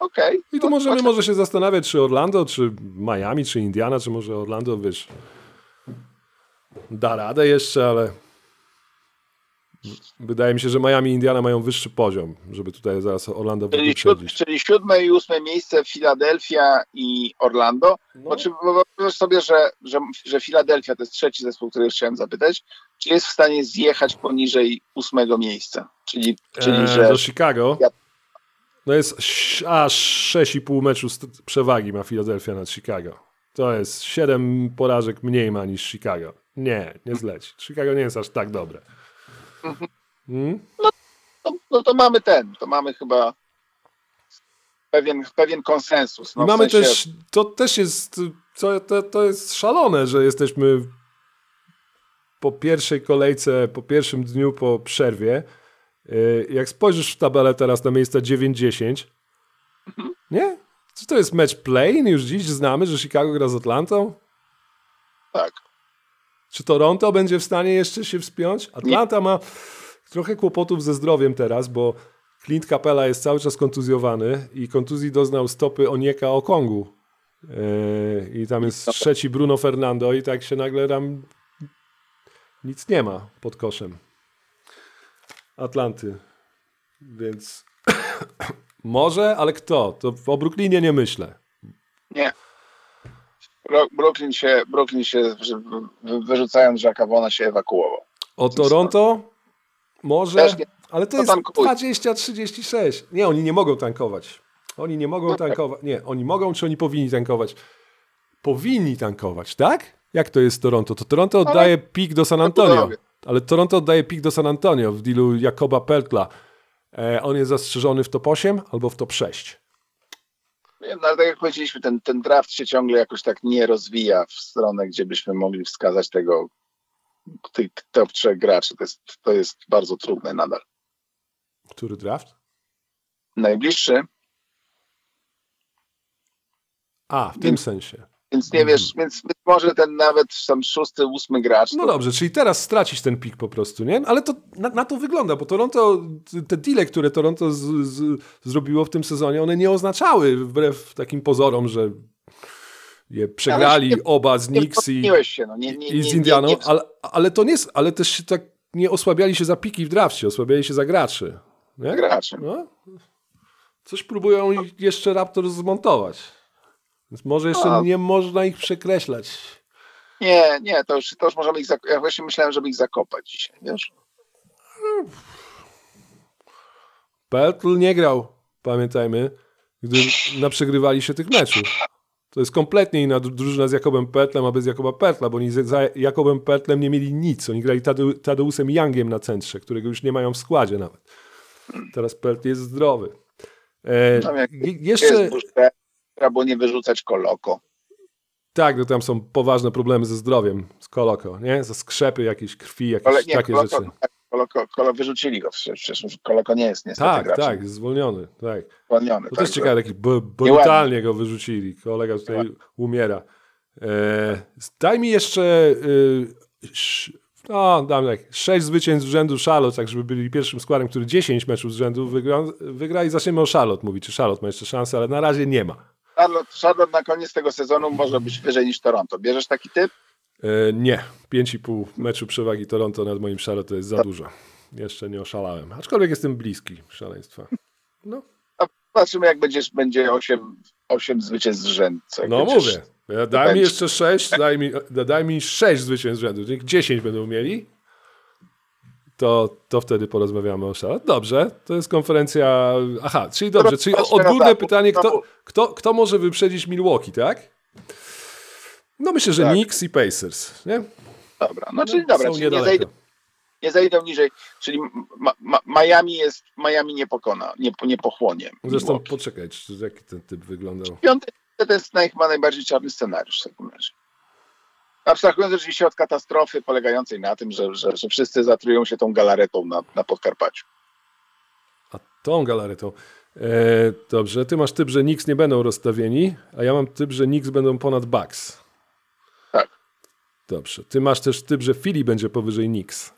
Okej. I tu No, możemy może się zastanawiać, czy Orlando, czy Miami, czy Indiana, czy może Orlando, wiesz, da radę jeszcze, ale wydaje mi się, że Miami i Indiana mają wyższy poziom, żeby tutaj zaraz Orlando Czyli, siód, wyprzedzić. czyli siódme i ósme miejsce Filadelfia i Orlando. No. Bo czy wyobrażasz sobie, że, że, że Filadelfia to jest trzeci zespół, który chciałem zapytać, czy jest w stanie zjechać poniżej ósmego miejsca? Czyli, czyli Eee, że do Chicago. Ja- No jest aż 6,5 meczu przewagi ma Philadelphia nad Chicago. To jest 7 porażek mniej ma niż Chicago. Nie, nie zleci. Chicago nie jest aż tak dobre. Hmm? no, no to mamy ten, to mamy chyba pewien, pewien konsensus. No, mamy sensie, też, to też jest, co, to, to jest szalone, że jesteśmy po pierwszej kolejce, po pierwszym dniu po przerwie. Yy, Jak spojrzysz w tabelę teraz na miejsca 9-10, nie? Czy to jest mecz play? Już dziś znamy, że Chicago gra z Atlantą? Tak. Czy Toronto będzie w stanie jeszcze się wspiąć? Atlanta ma trochę kłopotów ze zdrowiem teraz, bo Clint Capella jest cały czas kontuzjowany i kontuzji doznał stopy Onieka Okongu. Yy, I tam jest trzeci Bruno Fernando i tak się nagle tam nic nie ma pod koszem Atlanty. Więc może, ale kto? To o Brooklynie nie myślę. Nie. Bro- Brooklyn się, Brooklyn się wy- wy- wyrzucając Jacka Vona się ewakuował. O Toronto? Może, ale to jest tankuj. 20-36. Nie, oni nie mogą tankować. Oni nie mogą tankować. Nie, oni mogą, czy oni powinni tankować? Powinni tankować, tak? Jak to jest Toronto? To Toronto oddaje pik do San Antonio. Ale Toronto oddaje pik do San Antonio w dealu Jakoba Peltla. E, on jest zastrzeżony w top 8 albo w top 6. Nie, No, ale tak jak powiedzieliśmy, ten, ten draft się ciągle jakoś tak nie rozwija w stronę, gdzie byśmy mogli wskazać tego tych top trzech graczy. To jest, to jest bardzo trudne nadal. Który draft? Najbliższy, A, w tym sensie. Więc nie wiesz, więc być może ten nawet sam szósty, ósmy gracz. No to, dobrze, czyli teraz stracić ten pik po prostu, nie? Ale to na, na to wygląda, bo Toronto, te deale, które Toronto z, z, zrobiło w tym sezonie, one nie oznaczały, wbrew takim pozorom, że je przegrali się- oba z nie Knicks i, się, no, nie, nie, i z nie, Indianą, nie, nie, ale, ale to nie ale też się tak nie osłabiali się za piki w drafcie, osłabiali się za graczy. Nie? graczy. No. Coś próbują jeszcze Raptors zmontować. Więc może jeszcze A. nie można ich przekreślać. Nie, nie, to już, to już możemy ich, zak- ja właśnie myślałem, żeby ich zakopać dzisiaj, wiesz? Pertl nie grał, pamiętajmy, gdy naprzegrywali się tych meczów. To jest kompletnie inna dru- drużyna z Jakobem Pertlem, a bez Jakoba Pertla, bo oni za Jakobem Pertlem nie mieli nic. Oni grali Tade- Tadeusem Youngiem na centrze, którego już nie mają w składzie nawet. Teraz Pertl jest zdrowy. E, je- jeszcze... Jest było nie wyrzucać koloko. Tak, no tam są poważne problemy ze zdrowiem, z koloko, nie? Za skrzepy jakieś krwi, jakieś Kole, nie, takie koloko, rzeczy. koloko, kolo, wyrzucili go, przecież koloko nie jest niestety Tak, graczem tak, zwolniony, tak. zwolniony. To też także- ciekawe, taki b- brutalnie go wyrzucili. Kolega tutaj Nieładnie. umiera. E, daj mi jeszcze y, no, dam tak, sześć zwycięstw z rzędu Charlotte, tak żeby byli pierwszym składem, który 10 meczów z rzędu wygra, wygra i zaczniemy o Charlotte mówić, czy Charlotte ma jeszcze szansę, ale na razie nie ma. Charlotte, Charlotte na koniec tego sezonu może być wyżej niż Toronto. Bierzesz taki typ? E, nie, 5,5 meczu przewagi Toronto nad moim Charlotte to jest za dużo. Jeszcze nie oszalałem, aczkolwiek jestem bliski szaleństwa. No, A patrzymy, jak będziesz, będzie 8, 8 zwycięstw z rzędu. No będziesz- mówię. Ja- Daj mi jeszcze 6, daj mi, daj mi 6 zwycięstw z rzędu. Niech 10 będą mieli. To, to wtedy porozmawiamy o Charlotte. Dobrze, to jest konferencja. Aha, czyli dobrze, czyli odgórne pytanie, kto, kto, kto może wyprzedzić Milwaukee, tak? No myślę, że Tak. Knicks i Pacers, nie? Dobra, no czyli No, dobra, czyli nie zejdą, nie zejdą niżej, czyli ma, ma, Miami jest, Miami nie pokona, nie, nie pochłonie. Zresztą Milwaukee. poczekaj, czy- jaki ten typ wyglądał. Piąty to jest naj, chyba najbardziej czarny scenariusz w takim razie. Abstrahując oczywiście od katastrofy polegającej na tym, że, że, że wszyscy zatrują się tą galaretą na, na Podkarpaciu. A tą galaretą. E, dobrze, ty masz typ, że Knicks nie będą rozstawieni, a ja mam typ, że Knicks będą ponad Bucks. Tak. Dobrze. Ty masz też typ, że Philly będzie powyżej Knicks.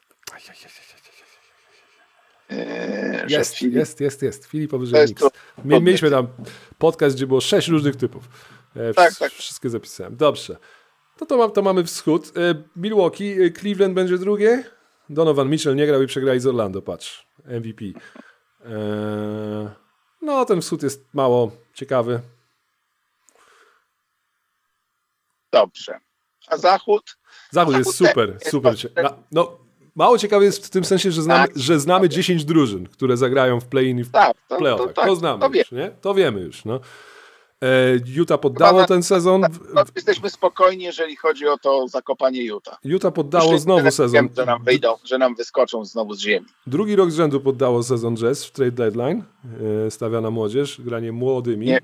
Eee, Jest, Filip- jest, jest, jest. Philly To powyżej to- Mie- Mieliśmy tam podcast, gdzie było sześć różnych typów. E, Tak, tak. Wszystkie zapisałem. Dobrze. No to, mam, to mamy wschód. E, Milwaukee, e, Cleveland będzie drugie. Donovan Mitchell nie grał i przegrali z Orlando, patrz. MVP. E, no, ten wschód jest mało ciekawy. Dobrze. A Zachód? Zachód jest Zachód super, jest super. dobrze. Na, no, mało ciekawy jest w tym sensie, że znamy, Tak. że znamy 10 drużyn, które zagrają w play-in i w Tak, to, to, playoffach. To, tak, znamy to już, nie? To wiemy już, no. E, Utah poddało na- ten sezon. w- No, jesteśmy spokojni, jeżeli chodzi o to zakopanie Utah. Utah poddało Myślę, znowu sezon. Że nam wyjdą, że nam wyskoczą znowu z ziemi. Drugi rok z rzędu poddało sezon Jazz w trade deadline. E, stawia na młodzież, granie młodymi. Nie.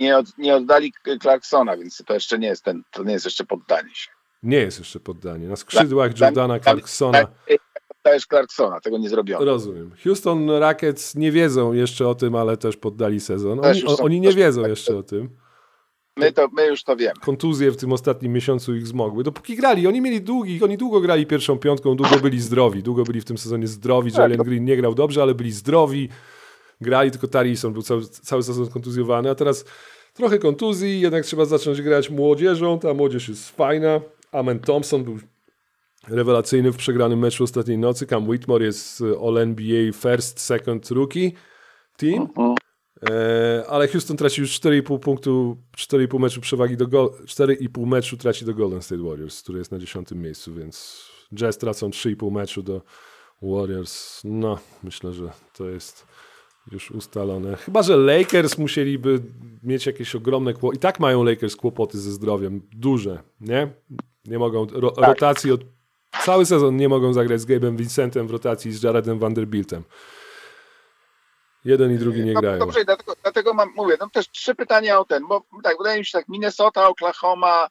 Nie, od, nie oddali Clarksona, więc to jeszcze nie jest ten, to nie jest jeszcze poddanie się. Nie jest jeszcze poddanie. Na skrzydłach Dla- Jordana dla- Clarksona. dla- Oddajesz Clarksona, tego nie zrobiono. Rozumiem. Houston Rockets nie wiedzą jeszcze o tym, ale też poddali sezon. Oni, oni nie wiedzą tak, jeszcze tak. o tym. My, to, my już to wiemy. kontuzje w tym ostatnim miesiącu ich zmogły. Dopóki grali, oni mieli długi, oni długo grali pierwszą piątką, długo byli zdrowi, długo byli w tym sezonie zdrowi, Tak, Jalen no. Green nie grał dobrze, ale byli zdrowi, grali, tylko Tarison był cały, cały sezon kontuzjowany, a teraz trochę kontuzji, jednak trzeba zacząć grać młodzieżą, ta młodzież jest fajna, Amen Thompson był rewelacyjny w przegranym meczu ostatniej nocy, Cam Whitmore jest y, All-NBA First, Second Rookie Team, E, ale Houston traci już 4,5 punktu, 4,5 meczu przewagi do Gol 4,5 meczu traci do Golden State Warriors, który jest na 10 miejscu, więc Jazz tracą 3,5 meczu do Warriors. No, myślę, że to jest już ustalone. Chyba, że Lakers musieliby mieć jakieś ogromne kłopoty. I tak mają Lakers kłopoty ze zdrowiem. Duże, nie? Nie mogą, ro, Tak. rotacji od, cały sezon nie mogą zagrać z Gabe'em Vincentem w rotacji z Jaredem Vanderbiltem. Jeden i drugi nie No, grają. Dobrze, dlatego, dlatego mam, mówię, no też trzy pytania o ten, bo tak, wydaje mi się tak, Minnesota, Oklahoma,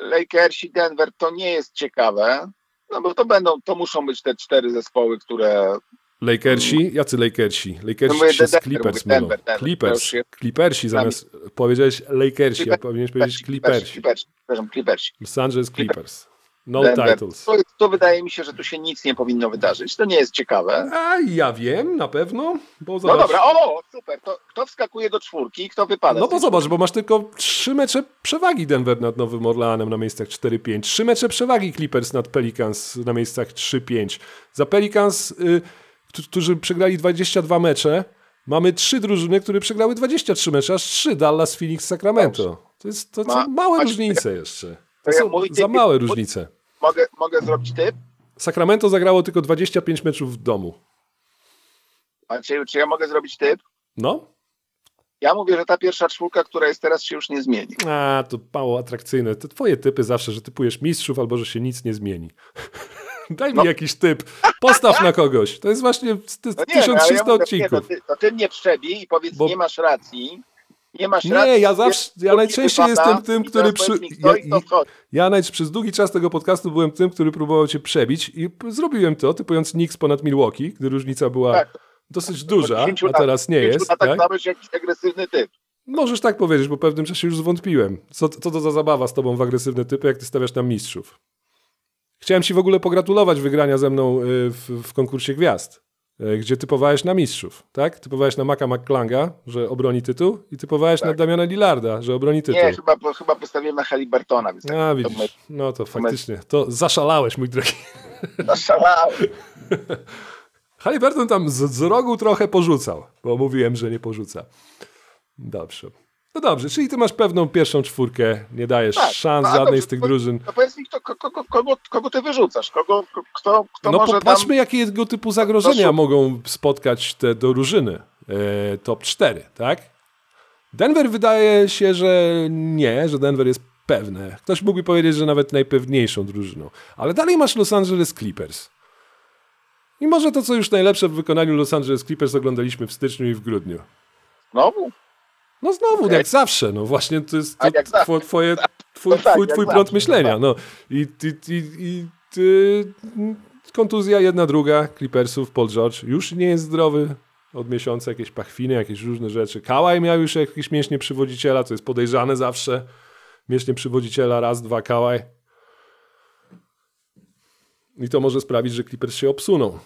Lakersi, Denver, to nie jest ciekawe, no bo to będą, to muszą być te cztery zespoły, które Lakersi? Jacy Lakersi? Lakersi No mówię się z Clippers mówię. Denver, Denver. Clippers. Clippersi zamiast powiedziałeś Lakersi, a Clippers, powinieneś powiedzieć Clippersi, Clippersi. Clippersi. Los Angeles Clippers. No titles. To, to wydaje mi się, że tu się nic nie powinno wydarzyć. To nie jest ciekawe. A ja wiem, na pewno, bo No zobacz. dobra, o, super. To kto wskakuje do czwórki i kto wypada? No bo zobacz, bo masz tylko trzy mecze przewagi Denver nad Nowym Orleanem na miejscach 4-5. Trzy mecze przewagi Clippers nad Pelicans na miejscach 3-5. Za Pelicans, y, którzy przegrali 22 mecze, mamy trzy drużyny, które przegrały 23 mecze, aż trzy Dallas, Phoenix, Sacramento. To, jest, to Ma- małe różnice jeszcze. To ja są za małe różnice. Mogę, mogę zrobić typ? Sacramento zagrało tylko 25 meczów w domu. Macieju, czy ja mogę zrobić typ? No? Ja mówię, że ta pierwsza czwórka, która jest teraz, się już nie zmieni. A, to mało atrakcyjne. To twoje typy zawsze, że typujesz mistrzów albo że się nic nie zmieni. Daj mi No. jakiś typ. Postaw na kogoś. To jest właśnie jest No nie, no, ale 1300 ja mówię, nie, odcinków. to, ty, to ty mnie przebij i powiedz, Bo- nie masz racji. Nie masz racji. Nie, ja zawsze, ja najczęściej wypada jestem tym, który przy... mi, Ja, ja przez długi czas tego podcastu byłem tym, który próbował cię przebić i zrobiłem to, typując Knicks ponad Milwaukee, gdy różnica była Tak. dosyć duża, 10 a teraz nie 10 jest. latach Tak? dałeś jakiś agresywny typ. Możesz tak powiedzieć, bo w pewnym czasie już zwątpiłem. Co, co to za zabawa z tobą w agresywne typy, jak ty stawiasz tam mistrzów? Chciałem ci w ogóle pogratulować wygrania ze mną y, w, w konkursie gwiazd, gdzie typowałeś na mistrzów, tak? Typowałeś na Maka McClanga, że obroni tytuł i typowałeś na Damiana Lillarda, że obroni tytuł. Tak. Nie, chyba, po- chyba postawiłem na Halibartona, więc A, tak, to widzisz, no to faktycznie, to zaszalałeś, mój drogi. my- zaszalałem. Halliburton tam z, z rogu trochę porzucał, bo mówiłem, że nie porzuca. Dobrze. No dobrze, czyli ty masz pewną pierwszą czwórkę, nie dajesz Tak, szans no, żadnej dobrze, z tych drużyn. To powiedz mi, kto, kogo, kogo, kogo ty wyrzucasz? Kogo, ko- kto, kto No może popatrzmy, tam... jakiego typu zagrożenia mogą spotkać te drużyny e, top 4, tak? Denver wydaje się, że nie, że Denver jest pewne. Ktoś mógłby powiedzieć, że nawet najpewniejszą drużyną. Ale dalej masz Los Angeles Clippers. I może to, co już najlepsze w wykonaniu Los Angeles Clippers oglądaliśmy w styczniu i w grudniu. Znowu? No znowu, Okej. jak zawsze, no właśnie to jest to Tak, two, twoje, twój, No tak, twój, twój prąd myślenia. No. I, i, i, i ty, kontuzja jedna, druga, Clippersów, Paul George już nie jest zdrowy od miesiąca, jakieś pachwiny, jakieś różne rzeczy. Kałaj miał już jakieś mięśnie przywodziciela, to jest podejrzane zawsze. Mięśnie przywodziciela, raz, dwa, Kałaj. I to może sprawić, że Clippers się obsuną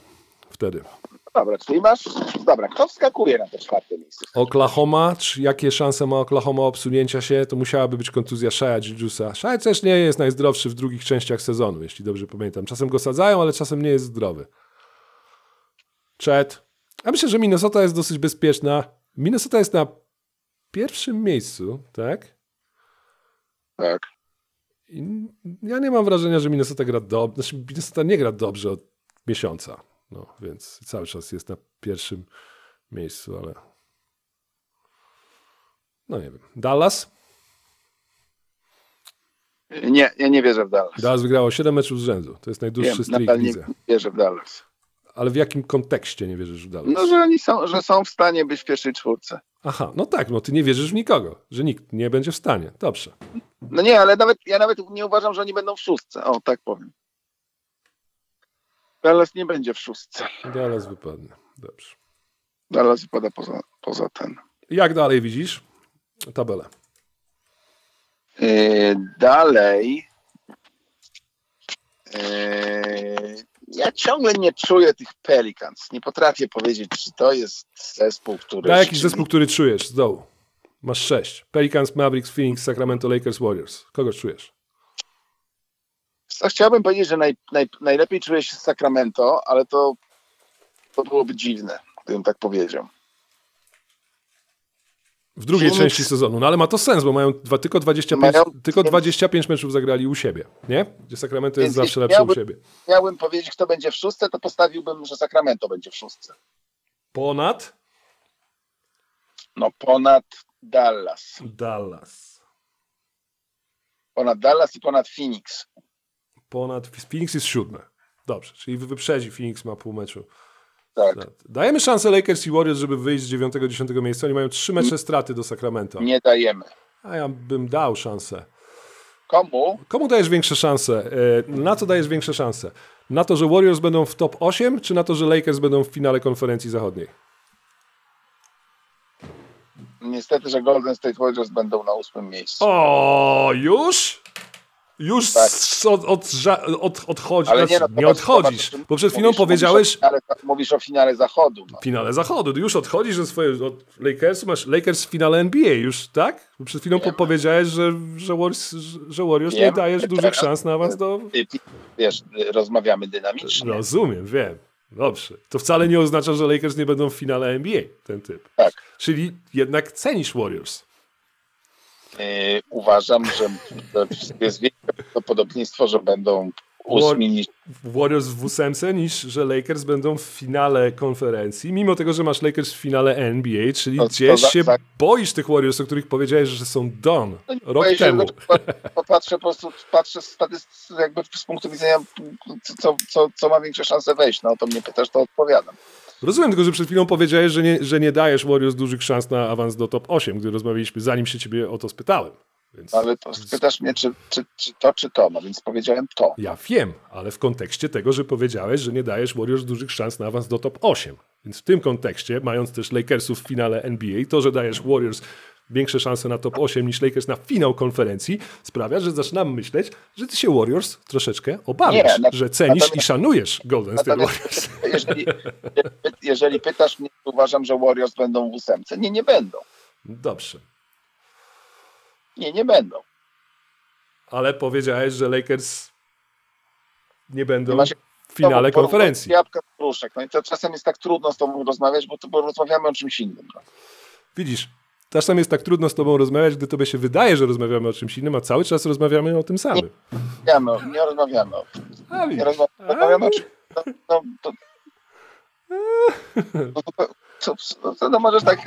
wtedy. Dobra, czyli masz... Dobra, kto wskakuje na to czwarte miejsce? Oklahoma, czy jakie szanse ma Oklahoma obsunięcia się, to musiałaby być kontuzja Shaya Jujusa. Shea też nie jest najzdrowszy w drugich częściach sezonu, jeśli dobrze pamiętam. Czasem go sadzają, ale czasem nie jest zdrowy. Chet. Ja myślę, że Minnesota jest dosyć bezpieczna. Minnesota jest na pierwszym miejscu, tak? Tak. I ja nie mam wrażenia, że Minnesota gra dobrze. Znaczy, Minnesota nie gra dobrze od miesiąca. No, więc cały czas jest na pierwszym miejscu, ale. No nie wiem. Dallas? Nie, ja nie wierzę w Dallas. Dallas wygrało 7 meczów z rzędu. To jest Wiem, najdłuższy streak nadal w nie wierzę w Dallas. Ale w jakim kontekście nie wierzysz w Dallas? No, że oni są, że są w stanie być w pierwszej czwórce. Aha, no tak, no ty nie wierzysz w nikogo, że nikt nie będzie w stanie. Dobrze. No nie, ale nawet ja nawet nie uważam, że oni będą w szóstce. O, tak powiem. Dallas nie będzie w szóstce. Dallas wypadnie. Dobrze. Dallas wypada poza, poza ten. Jak dalej widzisz tabelę? Yy, dalej. Yy, ja ciągle nie czuję tych Pelicans. Nie potrafię powiedzieć, czy to jest zespół, który. Daj jakiś zespół, który czujesz z dołu. Masz sześć. Pelicans, Mavericks, Phoenix, Sacramento, Lakers, Warriors. Kogo czujesz? Co, Chciałbym powiedzieć, że naj, naj, najlepiej czuję się z Sacramento, ale to, to byłoby dziwne, gdybym tak powiedział. W drugiej Phoenix- części sezonu. No ale ma to sens, bo mają dwa, tylko, 25, Mają- tylko 25 meczów zagrali u siebie. Nie? Gdzie Sacramento jest Więc zawsze lepsze u miałby- siebie. Miałbym powiedzieć, kto będzie w szóstce, to postawiłbym, że Sacramento będzie w szóstce. Ponad No ponad Dallas. Dallas. Ponad Dallas i ponad Phoenix. Ponad Phoenix jest siódme. Dobrze, czyli wyprzedzi Phoenix ma pół meczu. Tak. Dajemy szansę Lakers i Warriors, żeby wyjść z 9-10 miejsca. Oni mają trzy mecze straty do Sacramento. Nie dajemy. A ja bym dał szansę. Komu? Komu dajesz większe szanse? E, Na co dajesz większe szanse? Na to, że Warriors będą w top 8, czy na to, że Lakers będą w finale konferencji zachodniej? Niestety, że Golden State Warriors będą na ósmym miejscu. O, już? Już Tak. od, od, od, odchodzi, Ale znaczy, nie, no, nie odchodzisz, zobacz, bo przed chwilą mówisz- powiedziałeś Mówisz o, finale, mówisz o finale zachodu. No. w finale zachodu, już odchodzisz od swojego od Lakersu, masz Lakers w finale NBA już, tak? Bo przed chwilą po- powiedziałeś, że, że Warriors, że Warriors nie dajesz dużych Teraz- szans na awans do... Ty, ty, wiesz, rozmawiamy dynamicznie. Rozumiem, wiem. Dobrze. To wcale nie oznacza, że Lakers nie będą w finale NBA, ten typ. Tak. Czyli jednak cenisz Warriors. Yy, uważam, że jest większe prawdopodobieństwo, że będą ósmi niż Warriors w ósemce niż że Lakers będą w finale konferencji, mimo tego, że masz Lakers w finale NBA, czyli To- to gdzieś za- się za- boisz tych Warriors, o których powiedziałeś, że są done rok Boję się, temu. że Popatrzę po prostu, patrzę z statystyk, jakby z punktu widzenia, co, co, co ma większe szanse wejść. No o to mnie pytasz, to odpowiadam. Rozumiem tylko, że przed chwilą powiedziałeś, że nie, że nie dajesz Warriors dużych szans na awans do top 8, gdy rozmawialiśmy, zanim się ciebie o to spytałem. Więc Ale to pytasz mnie, czy, czy, czy to, czy to. No więc powiedziałem to. ja wiem, ale w kontekście tego, że powiedziałeś, że nie dajesz Warriors dużych szans na awans do top 8. Więc w tym kontekście, mając też Lakersów w finale NBA, to, że dajesz Warriors większe szanse na top 8 niż Lakers na finał konferencji, sprawia, że zaczynam myśleć, że ty się Warriors troszeczkę obawiasz, Nie, że cenisz i szanujesz Golden State Warriors. jeżeli, jeżeli pytasz mnie, to uważam, że Warriors będą w ósemce. Nie, nie będą. Dobrze. Nie, nie będą. Ale powiedziałeś, że Lakers nie będą Nie w finale Znowu konferencji. Jabłka z. No i to czasem jest tak trudno z tobą rozmawiać, bo, bo rozmawiamy o czymś innym. No. Widzisz, czasem jest tak trudno z tobą rozmawiać, gdy tobie się wydaje, że rozmawiamy o czymś innym, a cały czas rozmawiamy o tym samym. Rozmawiamy Nie rozmawiamy o tym. A, Nie rozmawiamy o czymś. No, no, to, no, to, co, co, co, no możesz tak,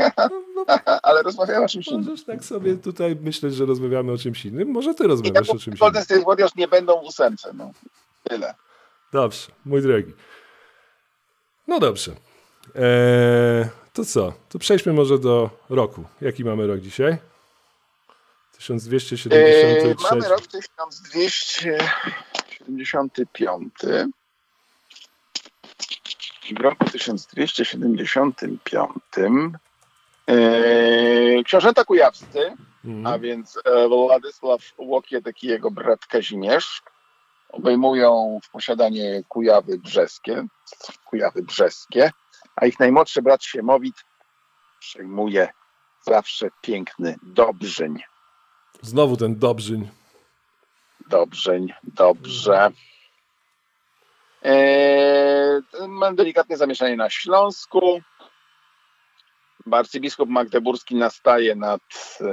ale rozmawiamy o czymś innym. Możesz tak sobie tutaj myśleć, że rozmawiamy o czymś innym. Może ty rozmawiasz tak, o czymś Golden innym. State Warriors nie będą w ósemce. No. Tyle. Dobrze, mój drogi. No dobrze. Eee, to co? To przejdźmy może do roku. Jaki mamy rok dzisiaj? Eee, 1273. mamy rok 1275. W roku 1275 eee, książęta kujawscy, Mhm. a więc e, Władysław Łokiet i jego brat Kazimierz obejmują w posiadanie Kujawy Brzeskie, Kujawy Brzeskie, a ich najmłodszy brat Siemowit przejmuje zawsze piękny Dobrzyn. Znowu ten Dobrzyń. Dobrzeń, dobrze. Eee, mam delikatne zamieszanie na Śląsku. Arcybiskup Magdeburski nastaje nad,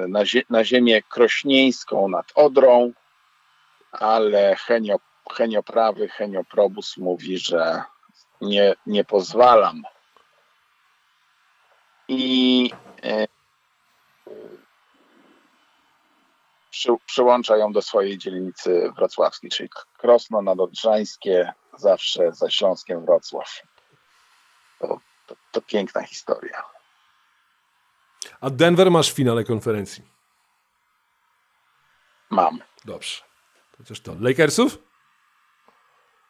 na, zie, na ziemię krośnieńską nad Odrą, ale Henio, Henio Prawy, Henio Probus mówi, że nie, nie pozwalam. I e, przy, przyłącza ją do swojej dzielnicy wrocławskiej, czyli Krosno Nadodrzańskie, zawsze za Śląskiem Wrocław. To, to, to piękna historia. A Denver masz w finale konferencji. Mam. Dobrze. Chociaż to. Lakersów?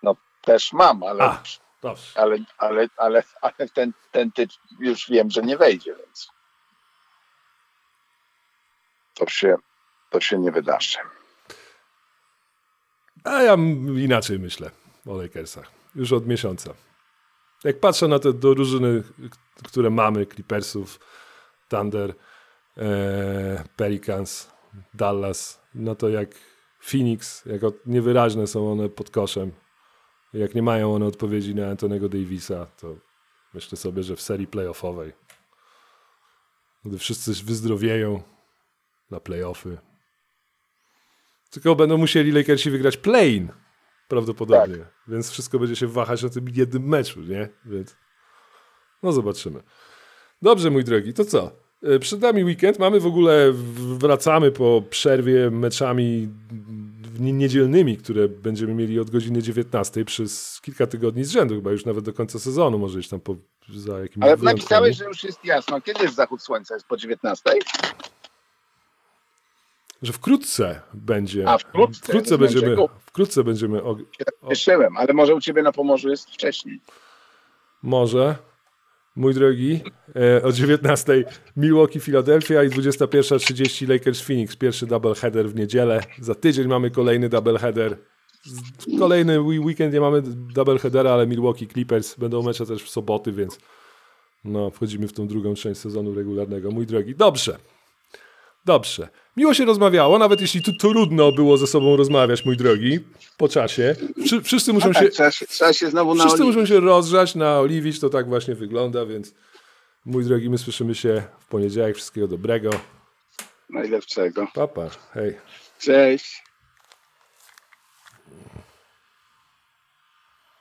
No też mam, ale, A, dobrze. ale, ale, ale, ale ten, ten typ już wiem, że nie wejdzie, więc to się, to się nie wydarzy. A ja inaczej myślę o Lakersach. Już od miesiąca. Jak patrzę na te drużyny, które mamy, Clippersów, Thunder, e, Pelicans, Dallas, no to jak Phoenix, jak niewyraźne są one pod koszem, jak nie mają one odpowiedzi na Antonego Davisa, to myślę sobie, że w serii playoffowej, gdy wszyscy wyzdrowieją na playoffy, tylko będą musieli Lakersi wygrać play-in prawdopodobnie. Więc wszystko będzie się wahać na tym jednym meczu, nie? Więc no zobaczymy. Dobrze, mój drogi, to co? E, Przed nami weekend, mamy w ogóle, wracamy po przerwie meczami w- niedzielnymi, które będziemy mieli od godziny 19 przez kilka tygodni z rzędu, chyba już nawet do końca sezonu, może iść tam po, za jakimiś Ale wyjątkami. napisałeś, że już jest jasno. Kiedy jest zachód słońca? Jest po 19? Że wkrótce będzie. A, wkrótce, wkrótce będziemy. Wkrótce będziemy. Og- Się tak cieszyłem, ale może u ciebie na Pomorzu jest wcześniej. Może, mój drogi, e, o 19 Milwaukee, Philadelphia i 21.30 Lakers, Phoenix. Pierwszy doubleheader w niedzielę. Za tydzień mamy kolejny doubleheader. Z- Kolejny we- weekend nie mamy doubleheadera, ale Milwaukee Clippers będą mecze też w soboty, więc no, wchodzimy w tą drugą część sezonu regularnego. Mój drogi, dobrze. Dobrze. Miło się rozmawiało, nawet jeśli tu trudno było ze sobą rozmawiać, mój drogi, po czasie. Wszy, wszyscy muszą się... Tak, trzeba, się, trzeba się znowu Wszyscy naoliwić. muszą się rozgrzać, naoliwić, to tak właśnie wygląda, więc mój drogi, my słyszymy się w poniedziałek. Wszystkiego dobrego. Najlepszego. Papa, hej. Cześć.